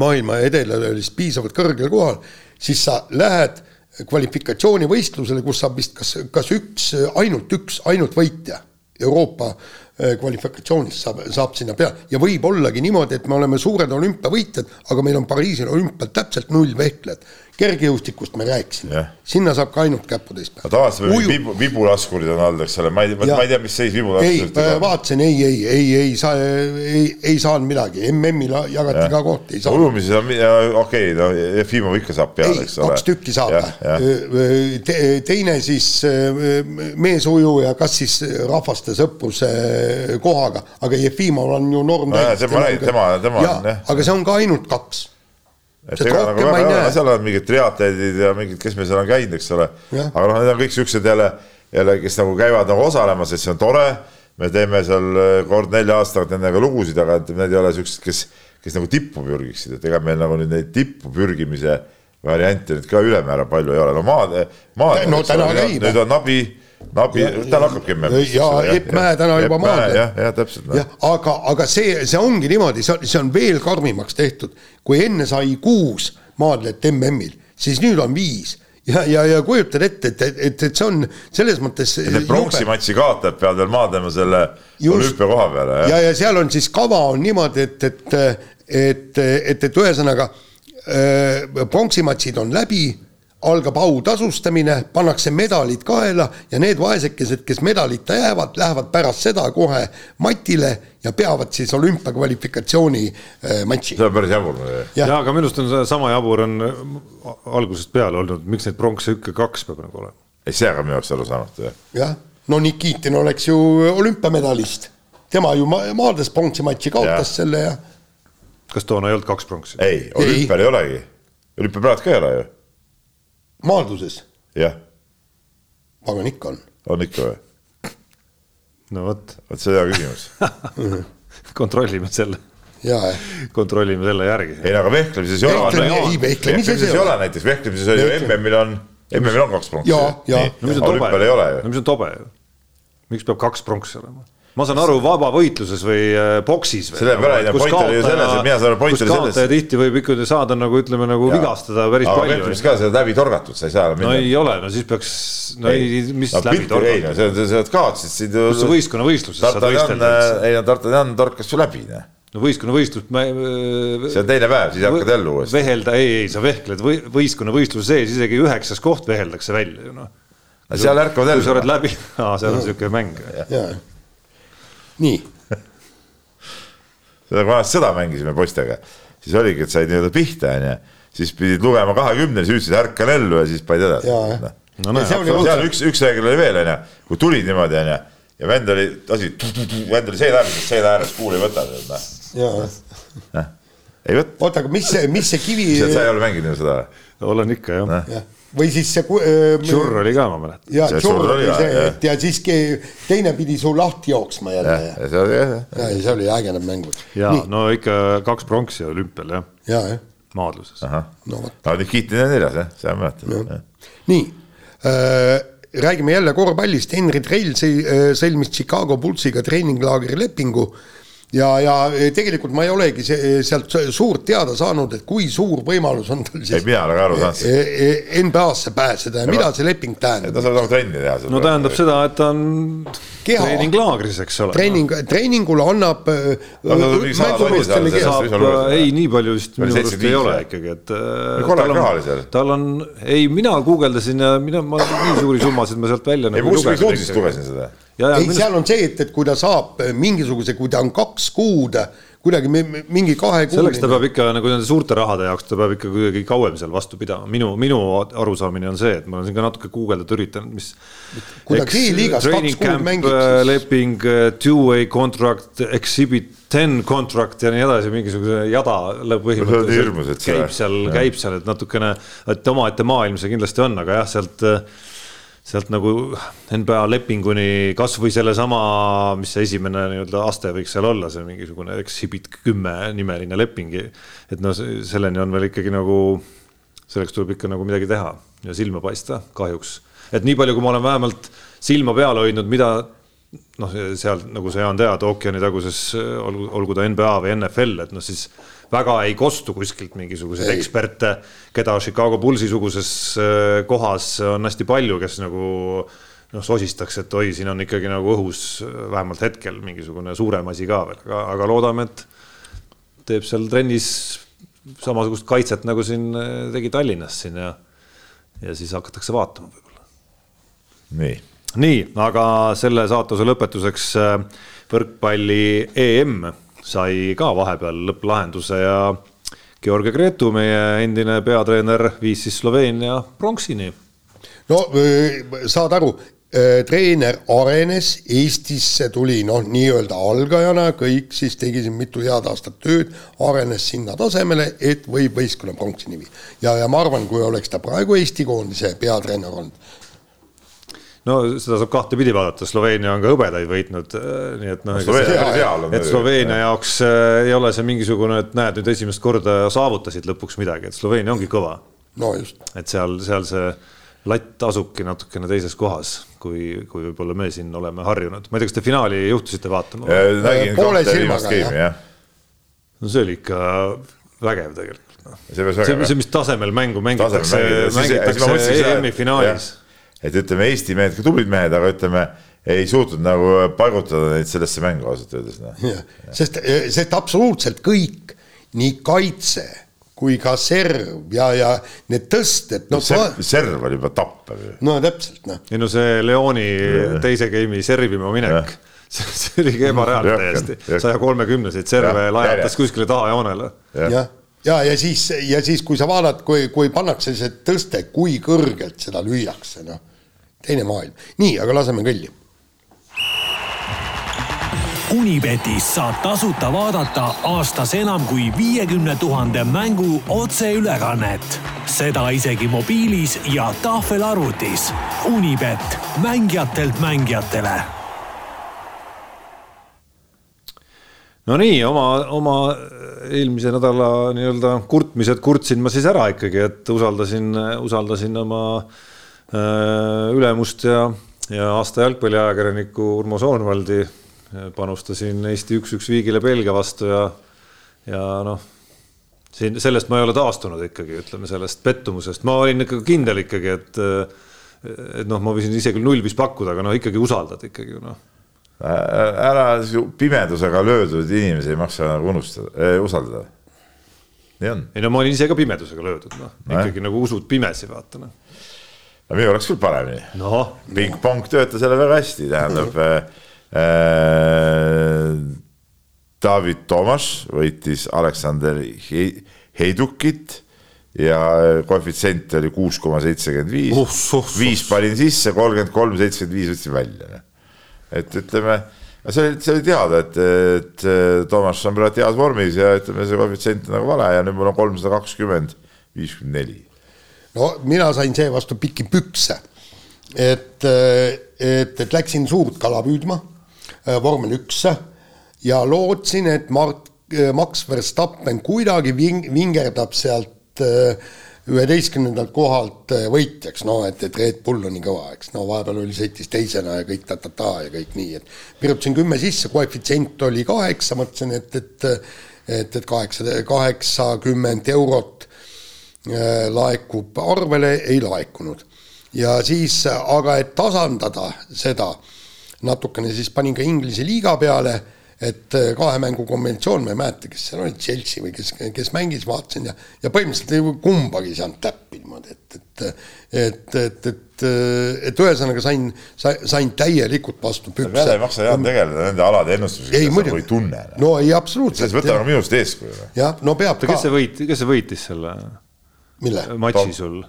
maailma edelalis piisavalt kõrgel kohal, siis sa lähed kvalifikatsioonivõistlusele, kus saab vist kas, kas üks, ainult üks, ainult võitja. Euroopa äh, kvalifikatsioonis saab, saab sinna peale ja võib ollagi niimoodi, et me oleme suured olümpiavõitjad, aga meil on Pariisi olümpial täpselt null vehklejat kergejõustikust me rääkisime, sinna saab ka ainult käputäis peale. tavaliselt meil vibu, vibulaskurid on all, eks ole, ma ei, ma ei tea, mis seis vibulaskurid ei, vaatasin, ei, ei, ei, ei saa, ei, ei saanud midagi, MM-il jagati ja. ka koht, ei saanud. ulumises on, okei okay,, no Jefimov ikka saab peale, eks ole. kaks tükki saab Te,. teine siis meesujuja, kas siis rahvaste sõpruse kohaga, aga Jefimov on ju norm. tema, tema, tema on jah. aga see on ka ainult kaks nagu väga seal on mingid triatleedid ja mingid, kes meil seal on käinud, eks ole. aga noh, need on kõik siuksed jälle, jälle, kes nagu käivad nagu osalemas, et see on tore. me teeme seal äh, kord nelja aasta tagant nendega lugusid, aga need ei ole siuksed, kes, kes nagu tippu pürgiksid, et ega meil nagu nüüd neid tippu pürgimise variante nüüd ka ülemäära palju ei ole, no maad, maad. no täna käib. nüüd on Nabi Nabi, tal hakkabki emme. ja Epp Mäe täna juba maadleb. jah, jah, täpselt no.. jah, aga, aga see, see ongi niimoodi, see on, see on veel karmimaks tehtud. kui enne sai kuus maadlejat MM-il, siis nüüd on viis ja, ja, ja kujutad ette, et, et, et, et see on selles mõttes. Pronksimatši kaotajad peavad veel maadlema selle olümpiakoha peale. ja, ja seal on siis kava on niimoodi, et, et, et, et, et ühesõnaga äh, pronksimatšid on läbi algab autasustamine, pannakse medalid kaela ja need vaesekesed, kes medalita jäävad, lähevad pärast seda kohe matile ja peavad siis olümpiakvalifikatsiooni äh, matši. see on päris jabur. ja aga minu arust on sama jabur on äh, algusest peale olnud, miks neid pronkse ikka kaks peab nagu olema. ei, see ka minu arust arusaamatu jah. jah, no Nikitin oleks ju olümpiamedalist, tema ju ma maadles pronksi matši, kaotas ja. selle ja. kas toona ei olnud kaks pronksi? ei, olümpial ei olegi, olümpiapäevad ka ei ole ju maadluses? jah. pagan ikka on. on ikka või? no vot. vot see on hea küsimus kontrollime selle. kontrollime selle järgi. ei aga vehklemises ei ole. ei, vehklemises ei ole näiteks, vehklemises on ju MM-il on, MM-il on kaks pronksi. no mis on tobe? no mis on tobe ju? miks peab kaks pronksi olema? Ma saan aru, vabavõitluses või äh, boksis. selle peale point oli ju selles, et mina saan aru, point oli selles. tihti võib ikkagi saada nagu ütleme nagu ja. vigastada päris aga palju. aga ka seda läbi torgatud, sa ei saa. no ei ole, no siis peaks, no ei, mis no, läbi torgatud. ei no see, sa kaotasid siin. kus sa võistkonnavõistluses saad võistelda. ei no Tartanian torkas ju läbi, noh no võistkonnavõistlus me.... see on teine päev, siis hakkad jälle uuesti. vehelda, ei, ei, sa vehkled või, võistkonnavõistluse sees, isegi üheksas koht veheldakse välja ju noh. seal ärkavad jälle. kui sa oled läbi, seal on siuke mäng. Nii seda, kui vanasti sõda mängisime poistega, siis oligi, et said nii-öelda pihta, onju. siis pidid lugema kahekümneni, siis ütlesid ärkan ellu ja siis panid edasi. No, no, no, seal üks, üks reegel oli veel, onju, kui tulid niimoodi, onju, ja vend oli, lasi, vend oli seina ääres, seina ääres kuuli ei võta, noh. ei võta. oota, aga mis see, mis see kivi. sa ei ole mänginud ju seda? olen ikka jah ja või siis see äh,. Tšurr oli ka, ma mäletan. ja Tšurr oli see, et ja siis teine pidi su lahti jooksma jälle. ja see oli jah. ja, ja see oli äge need mängud. ja Nii. no ikka kaks pronksi olümpial jah. ja, jah. maadluses. no vot. aga Nikitin on neljas jah, seda ma mäletan. nii äh, räägime jälle korvpallist, Henri Trell äh, sõlmis Chicago Bullsiga treeninglaagri lepingu ja, ja tegelikult ma ei olegi see, sealt suurt teada saanud, et kui suur võimalus on tal siis. ei, olen ka aru saanud. E, e, NBA-sse pääseda ja mida see leping tähendab? ta saab nagu trenni teha. no tähendab seda, et ta on treeninglaagris, eks ole. treening, treeningul annab no,. ei, nii palju vist minu arust ei ole ikkagi, et. raha oli seal. tal on, ei, mina guugeldasin ja mina, ma nii suuri summasid ma sealt välja. ei, ma kuskilt uudisest lugesin seda ei, seal on see, et, et kui ta saab mingisuguse, kui ta on kaks kuud kuidagi mingi kahe kuu. selleks ta peab ikka nagu nende suurte rahade jaoks, ta peab ikka kuidagi kauem seal vastu pidama, minu, minu arusaamine on see, et ma olen siin ka natuke guugeldada üritanud, mis. kui ta G-liigas kaks kuud mängib siis. leping, äh, two-way contract, exhibit ten contract ja nii edasi, mingisuguse jada põhimõtteliselt käib seal, käib seal, et natukene, et omaette maailm see kindlasti on, aga jah, sealt äh, sealt nagu NBA lepinguni kasvõi sellesama, mis see esimene nii-öelda aste võiks seal olla, see mingisugune Exhibit kümme nimeline leping. et noh, selleni on veel ikkagi nagu, selleks tuleb ikka nagu midagi teha ja silma paista, kahjuks. et nii palju, kui ma olen vähemalt silma peal hoidnud, mida noh, seal nagu sa, Jaan, tead, ookeanitaguses olgu, olgu ta NBA või NFL, et noh, siis väga ei kostu kuskilt mingisuguseid ei. eksperte, keda Chicago Bullsi suguses äh, kohas on hästi palju, kes nagu noh, sosistaks, et oi, siin on ikkagi nagu õhus vähemalt hetkel mingisugune suurem asi ka veel, aga, aga loodame, et teeb seal trennis samasugust kaitset, nagu siin äh, tegi Tallinnas siin ja, ja siis hakatakse vaatama võib-olla. nii. nii, aga selle saatuse lõpetuseks äh, võrkpalli EM sai ka vahepeal lõpplahenduse ja Georgia Gretu, meie endine peatreener, viis siis Sloveenia pronksini. no saad aru, treener arenes, Eestisse tuli noh, nii-öelda algajana, kõik siis tegi siin mitu head aastat tööd, arenes sinna tasemele, et võib võistkonna pronksini viia. ja, ja ma arvan, kui oleks ta praegu Eesti koondise peatreener olnud, no seda saab kahtepidi vaadata, Sloveenia on ka hõbedaid võitnud, äh, nii et noh, et Sloveenia jaoks äh, ei ole see mingisugune, et näed, nüüd esimest korda saavutasid lõpuks midagi, et Sloveenia ongi kõva. no just. et seal, seal see latt asubki natukene teises kohas, kui, kui võib-olla me siin oleme harjunud. ma ei tea, kas te finaali juhtusite vaatama? Äh, nägin kahte viimast geimi, jah. no see oli ikka vägev tegelikult noh. see, see, see, mis tasemel mängu mängitakse, mängitakse EM-i finaalis et ütleme, Eesti mehed, ka tublid mehed, aga ütleme, ei suutnud nagu paigutada neid sellesse mängu ausalt öeldes no.. sest, sest absoluutselt kõik, nii kaitse kui ka serv ja, ja need tõsted no,. serv, serv oli juba tappev ju. no täpselt noh. ei no see Leoni teise game'i servima minek, see oligi ebareaalne täiesti, saja kolmekümneseid serve lajatas kuskile tahajoonele. jah ja, ja siis, ja siis, kui sa vaatad, kui, kui pannakse see tõste, kui kõrgelt seda lüüakse, noh teine maailm. nii, aga laseme kõlli. Unibetis saab tasuta vaadata aastas enam kui viiekümne tuhande mängu otseülekannet. seda isegi mobiilis ja tahvelarvutis. Unibet, mängijatelt mängijatele no nii, oma, oma eelmise nädala nii-öelda kurtmised kurtsin ma siis ära ikkagi, et usaldasin, usaldasin oma Äh, ülemust ja, ja aasta jalgpalliajakirjaniku Urmo Soonvaldi. panustasin Eesti üks-üks viigile Belgia vastu ja, ja noh, siin sellest ma ei ole taastunud ikkagi, ütleme sellest pettumusest, ma olin ikka kindel ikkagi, et et noh, ma võisin ise küll null vist pakkuda, aga noh, ikkagi usaldad ikkagi noh ära pimedusega löödud inimesi ei maksa nagu unustada eh,, usaldada. nii on. ei no ma olin ise ka pimedusega löödud, noh, ikkagi nagu usud pimesi, vaata noh no minul oleks küll paremini no,. pingpong töötas jälle väga hästi, tähendab äh, äh, David Tomas võitis Aleksander Heidukit ja koefitsient oli kuus koma seitsekümmend viis, viis panin sisse, kolmkümmend kolm, seitsekümmend viis võtsin välja. et ütleme, see oli, see oli teada, et, et Toomas on praegu heas vormis ja ütleme, see koefitsient on nagu vale ja nüüd mul on kolmsada kakskümmend, viiskümmend neli no mina sain seevastu pikki pükse. et, et, et läksin suurt kala püüdma äh, vormel üksse ja lootsin, et Mart, äh, Max Verstappen kuidagi ving, vingerdab sealt üheteistkümnendalt kohalt võitjaks, no et, et Red Bull on nii kõva, eks, no vahepeal oli, sõitis teisena ja kõik ta-ta-ta ja kõik nii, et virutasin kümme sisse, koefitsient oli kaheksa, mõtlesin, et, et et, et kaheksa, kaheksakümmend eurot laekub arvele, ei laekunud. ja siis, aga et tasandada seda natukene, siis panin ka Inglise liiga peale et äh, kahe mängu konventsioon, ma ei mäleta, kes seal oli, Chelsea või kes, kes mängis, vaatasin ja, ja põhimõtteliselt kumbagi ei saanud täppi niimoodi, et, et, et, et, et, et ühesõnaga sain, sain täielikult vastu pükse. ei maksa Jaan tegeleda nende alade ennustusega, kes sa ei tunne. no ei, absoluutselt. võta nagu minust eeskuju. jah, no peab ka. kes see võit, kes see võitis selle? Mille? matši sul.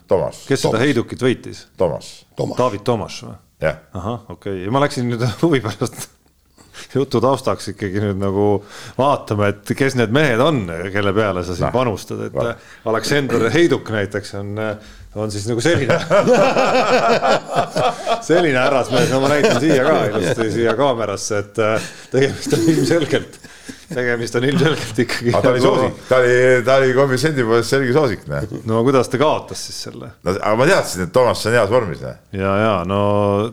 kes seda heidukit võitis? Toomas. David Toomas või? ahah, okei okay., ma läksin nüüd huvi pärast jutu taustaks ikkagi nüüd nagu vaatama, et kes need mehed on, kelle peale sa siin panustad, et Va. Aleksander Heiduk näiteks on, on siis nagu selline selline härrasmees, no ma näitan siia ka ilusti siia kaamerasse, et tegemist on ilmselgelt tegemist on ilmselgelt ikkagi. aga ta oli soosik, ta oli, ta oli koefitsiendi poolest selge soosik, näe. no kuidas ta kaotas siis selle? no aga ma teadsin, et Toomas on heas vormis, näe. ja, ja no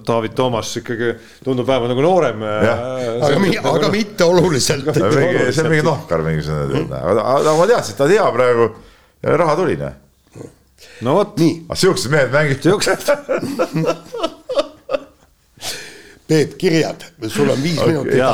David Toomas ikkagi tundub vähemalt nagu noorem. Äh, aga, mi, aga nagu... mitte oluliselt. see on mingi nohkar mingisugune, aga, aga ma teadsin, et ta on hea praegu. raha tuli, näe. no vot. aga siuksed mehed mängivad. siuksed Peep, kirjad, sul on viis okay, minutit. ja,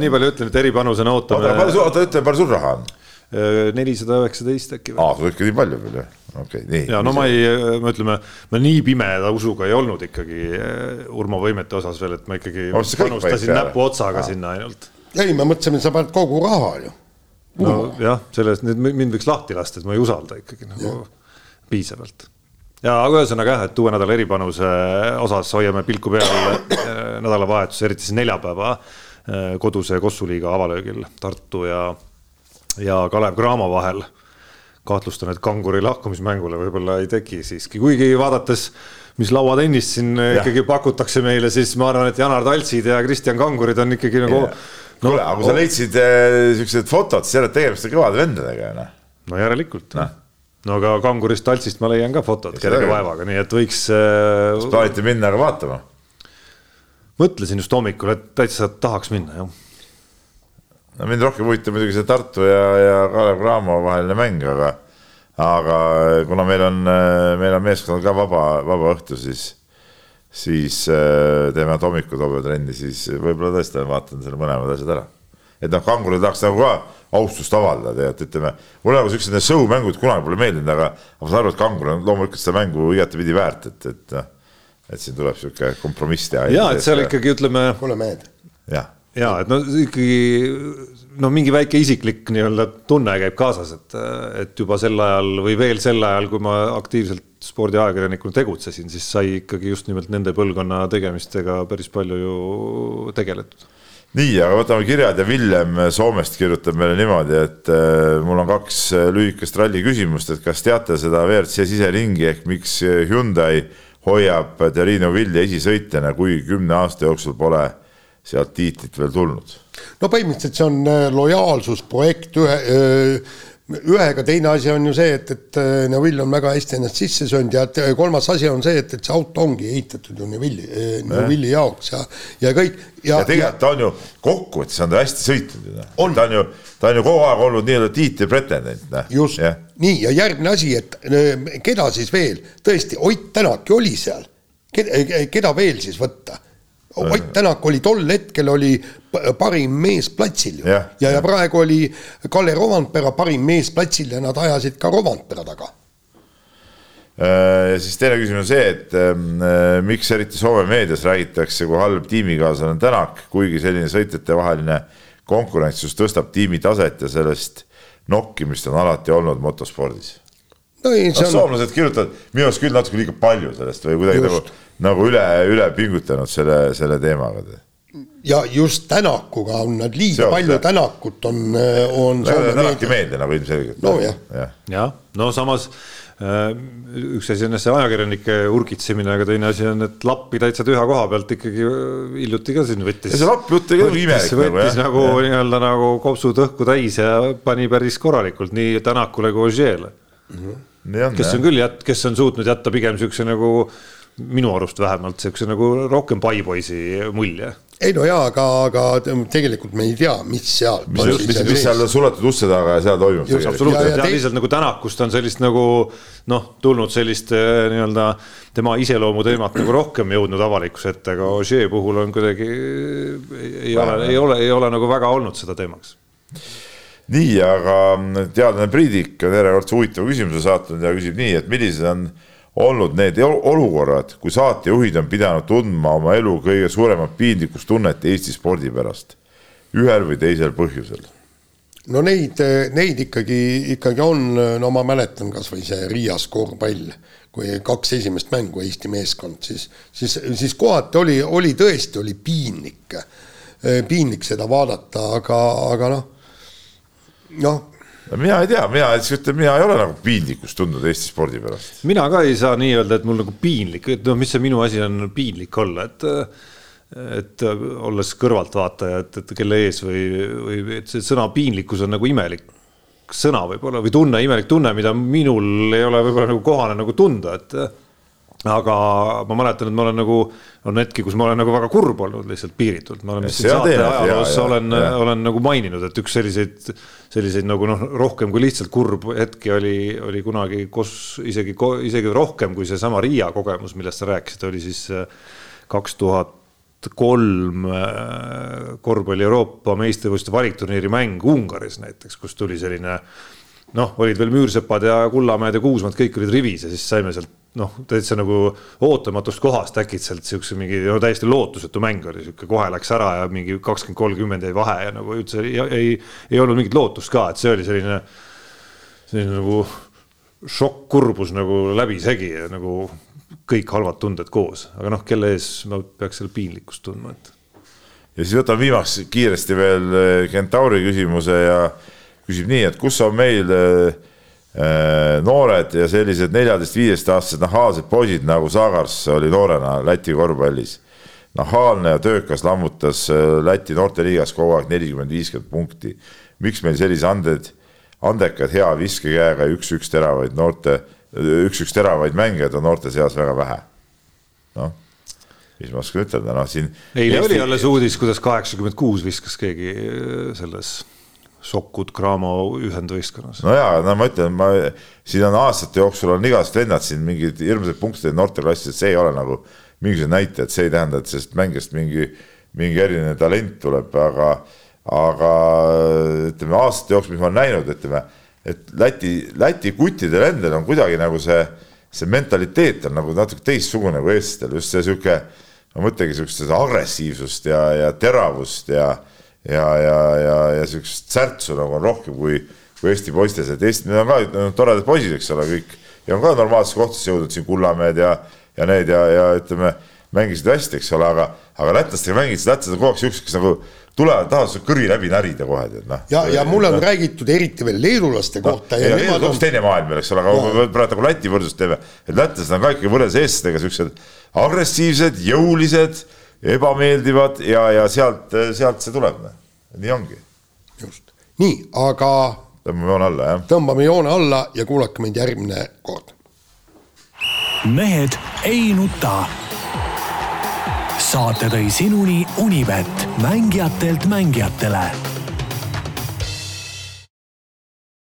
nii palju ütlen, et eripanusena ootame. oota, palju sul, oota, ütle, palju sul raha on? Äh, nelisada üheksateist äkki. aa, sul ikka nii palju veel, jah? okei okay,, nii. ja no ma ei, me ütleme, ma nii pimeda usuga ei olnud ikkagi äh, Urmo võimete osas veel, et ma ikkagi no, panustasin näpuotsaga sinna ainult. ei, me mõtlesime, sa paned kogu raha ju. nojah, sellest nüüd mind võiks lahti lasta, et ma ei usalda ikkagi nagu piisavalt ja aga ühesõnaga jah, et uue nädala eripanuse osas hoiame pilku peal äh, nädalavahetus, eriti siis neljapäeva äh, koduse Kossuliiga avalöögil Tartu ja, ja Kalev Cramo vahel. kahtlustan, et Kanguri lahkumismängule võib-olla ei teki siiski, kuigi vaadates, mis lauatennist siin ja. ikkagi pakutakse meile, siis ma arvan, et Janar Taltsid ja Kristjan Kangurid on ikkagi nagu. No, kuule, aga kui sa leidsid äh, siuksed fotod, siis järelikult tegemist on kõvade vendadega ju noh. no järelikult noh no aga kangurist taltsist ma leian ka fotod kerge vaevaga, nii et võiks äh,. kas plaanite minna ka vaatama? mõtlesin just hommikul, et täitsa tahaks minna, jah. no mind rohkem huvitab muidugi see Tartu ja, ja Kalev Cramo vaheline mäng, aga, aga kuna meil on, meil on meeskonnal ka vaba, vaba õhtu, siis, siis äh, teeme hommikul hobutrenni, siis võib-olla tõesti vaatan selle mõlemad asjad ära. Et noh, kangurile tahaks nagu ka austust avaldada, et ütleme, mulle nagu siuksed need show mängud kunagi pole meeldinud, aga ma saan aru, et Kangur on loomulikult seda mängu igatepidi väärt, et, et noh, et siin tuleb sihuke kompromiss teha. ja, et seal ikkagi ütleme. kuule mehed. jah ja et no ikkagi no mingi väike isiklik nii-öelda tunne käib kaasas, et, et juba sel ajal või veel sel ajal, kui ma aktiivselt spordiajakirjanikuna tegutsesin, siis sai ikkagi just nimelt nende põlvkonna tegemistega päris palju ju tegeletud nii, aga võtame kirjad ja Villem Soomest kirjutab meile niimoodi, et äh, mul on kaks äh, lühikest ralli küsimust, et kas teate seda WRC siseringi ehk miks Hyundai hoiab Terrino Vilja esisõitjana, kui kümne aasta jooksul pole sealt tiitlit veel tulnud? no põhimõtteliselt see on äh, lojaalsusprojekt ühe öö ühega, teine asi on ju see, et, et äh, Neville on väga hästi ennast sisse söönud ja äh, kolmas asi on see, et, et see auto ongi ehitatud ju Neville'i, äh, Neville'i jaoks ja, ja kõik. ja, ja tegelikult ta on ju kokkuvõttes on ta hästi sõitnud ju, noh. ta on ju, ta on ju kogu aeg olnud nii-öelda tiitli pretendent, noh. just, nii ja järgmine asi, et keda siis veel, tõesti, Ott Tänak ju oli seal, keda veel siis võtta Ott Tänak oli tol hetkel oli parim mees platsil ju ja, ja, ja praegu oli Kalle Rovandpera parim mees platsil ja nad ajasid ka Rovandpera taga. Äh, ja siis teine küsimus on see, et äh, miks eriti Soome meedias räägitakse, kui halb tiimikaaslane on Tänak, kuigi selline sõitjatevaheline konkurents just tõstab tiimi taset ja sellest nokkimist on alati olnud motospordis no ei, see on. soomlased kirjutavad minu arust küll natuke liiga palju sellest või kuidagi nagu, nagu üle, üle pingutanud selle, selle teemaga. ja just Tänakuga on nad liiga Seos, palju, Tänakut on, on. Tänak ei meeldi nagu ilmselgelt. nojah. jah ja., no samas äh, üks asi on see ajakirjanike urgitsemine, aga teine asi on, et Lappi täitsa tühja koha pealt ikkagi äh, hiljuti ka siin võttis. see Lapp jutt oli ka imelik. võttis nagu, nagu nii-öelda nagu kopsud õhku täis ja pani päris korralikult nii Tänakule kui Ožeele mm. -hmm kes on küll jät-, kes on suutnud jätta pigem siukse nagu minu arust vähemalt siukse nagu rohkem paipoisi mulje ei no jaa, aga, aga tegelikult me ei tea, mis seal. mis, mis, mis, mis seal suletud uste taga ja seal toimub. absoluutselt, ja, ja lihtsalt nagu Tänakust on sellist nagu noh, tulnud sellist eh, nii-öelda tema iseloomu teemat nagu rohkem jõudnud avalikkuse ette, aga Ožee puhul on kuidagi ei ole, ei ole, ei ole nagu väga olnud seda teemaks nii, aga teadlane Priidik on järjekordse huvitava küsimuse saatnud ja küsib nii, et millised on olnud need olukorrad, kui saatejuhid on pidanud tundma oma elu kõige suuremat piinlikkustunnet Eesti spordi pärast, ühel või teisel põhjusel? no neid, neid ikkagi, ikkagi on, no ma mäletan kasvõi see Riias korvpall, kui kaks esimest mängu Eesti meeskond, siis, siis, siis kohati oli, oli tõesti, oli piinlik, piinlik seda vaadata, aga, aga noh, noh mina ei tea, mina ütlen, mina ei ole nagu piinlikkust tundnud Eesti spordi pärast. mina ka ei saa nii öelda, et mul nagu piinlik, et noh, mis see minu asi on piinlik olla, et et olles kõrvaltvaataja, et, et kelle ees või, või et see sõna piinlikkus on nagu imelik sõna võib-olla või tunne, imelik tunne, mida minul ei ole võib-olla nagu kohane nagu tunda, et aga ma mäletan, et ma olen nagu, on hetki, kus ma olen nagu väga kurb olnud lihtsalt piiritult, ma olen siin saate ajaloos olen, olen nagu maininud, et üks selliseid, selliseid nagu noh, rohkem kui lihtsalt kurb hetki oli, oli kunagi, kus isegi, isegi rohkem kui seesama Riia kogemus, millest sa rääkisid, oli siis äh, kaks tuhat kolm äh, korvpalli Euroopa meistrivõistluste valikturniiri mäng Ungaris näiteks, kus tuli selline noh, olid veel Müürsepad ja Kullamäed ja Kuusmad, kõik olid rivis ja siis saime sealt noh, täitsa nagu ootamatust kohast äkitselt siukse mingi no täiesti lootusetu mäng oli sihuke, kohe läks ära ja mingi kakskümmend, kolmkümmend jäi vahe ja nagu üldse ei, ei, ei olnud mingit lootust ka, et see oli selline, selline nagu šokk, kurbus nagu läbisegi ja nagu kõik halvad tunded koos, aga noh, kelle ees ma peaks selle piinlikkust tundma, et. ja siis võtan viimaks kiiresti veel Kentauri küsimuse ja küsib nii, et kus on meil Äh, noored ja sellised neljateist-viieteistaastased nahaalsed poisid nagu Sagars oli noorena Läti korvpallis. nahaalne ja töökas lammutas äh, Läti noorteliigas kogu aeg nelikümmend, viiskümmend punkti. miks meil sellise anded, andekad, hea viskekäega ja üks-üks teravaid noorte, üks-üks teravaid mängijaid on noorte seas väga vähe? noh, mis ma oskan ütelda, noh siin. eile Eesti... oli alles uudis, kuidas kaheksakümmend kuus viskas keegi äh, selles Sokud Cramo ühendvõistkonnas. no ja, no ma ütlen, ma siin on aastate jooksul on igasugused vennad siin punkte teinud noorteklassis, et see ei ole nagu mingisugune näitaja, et see ei tähenda, et sellest mängijast mingi, mingi eriline talent tuleb, aga, aga ütleme aastate jooksul, mis ma olen näinud, ütleme, et Läti, Läti kuttidel endal on kuidagi nagu see, see mentaliteet on nagu natuke teistsugune kui eestlastel, just see sihuke, ma mõtlengi sihukest agressiivsust ja, ja teravust ja ja, ja, ja, ja sihukest särtsu nagu on rohkem kui, kui Eesti poistes, et Eesti, need on ka no, toredad poisid, eks ole, kõik ja on ka normaalsesse kohtadesse jõudnud siin Kullamäed ja, ja need ja, ja ütleme, mängisid hästi, eks ole, aga, aga lätlastega mängisid, lätlased on kogu aeg siuksed, kes nagu tulevad, tahavad su kõri läbi närida kohe, tead noh. ja, ja mulle on no. räägitud eriti veel leedulaste no, kohta. ja, ja on... teine maailm veel, eks ole, aga no. praegu nagu Läti võrdlust teeme, et lätlased on ka ikkagi võrreldes eestlastega siuksed agressiivsed, jõulised ebameeldivad ja, ja sealt, sealt see tuleb. Noh. nii ongi. just, nii, aga. tõmbame joone alla, jah. tõmbame joone alla ja kuulake meid järgmine kord. mehed ei nuta. saate tõi sinuni Unibet, mängijatelt mängijatele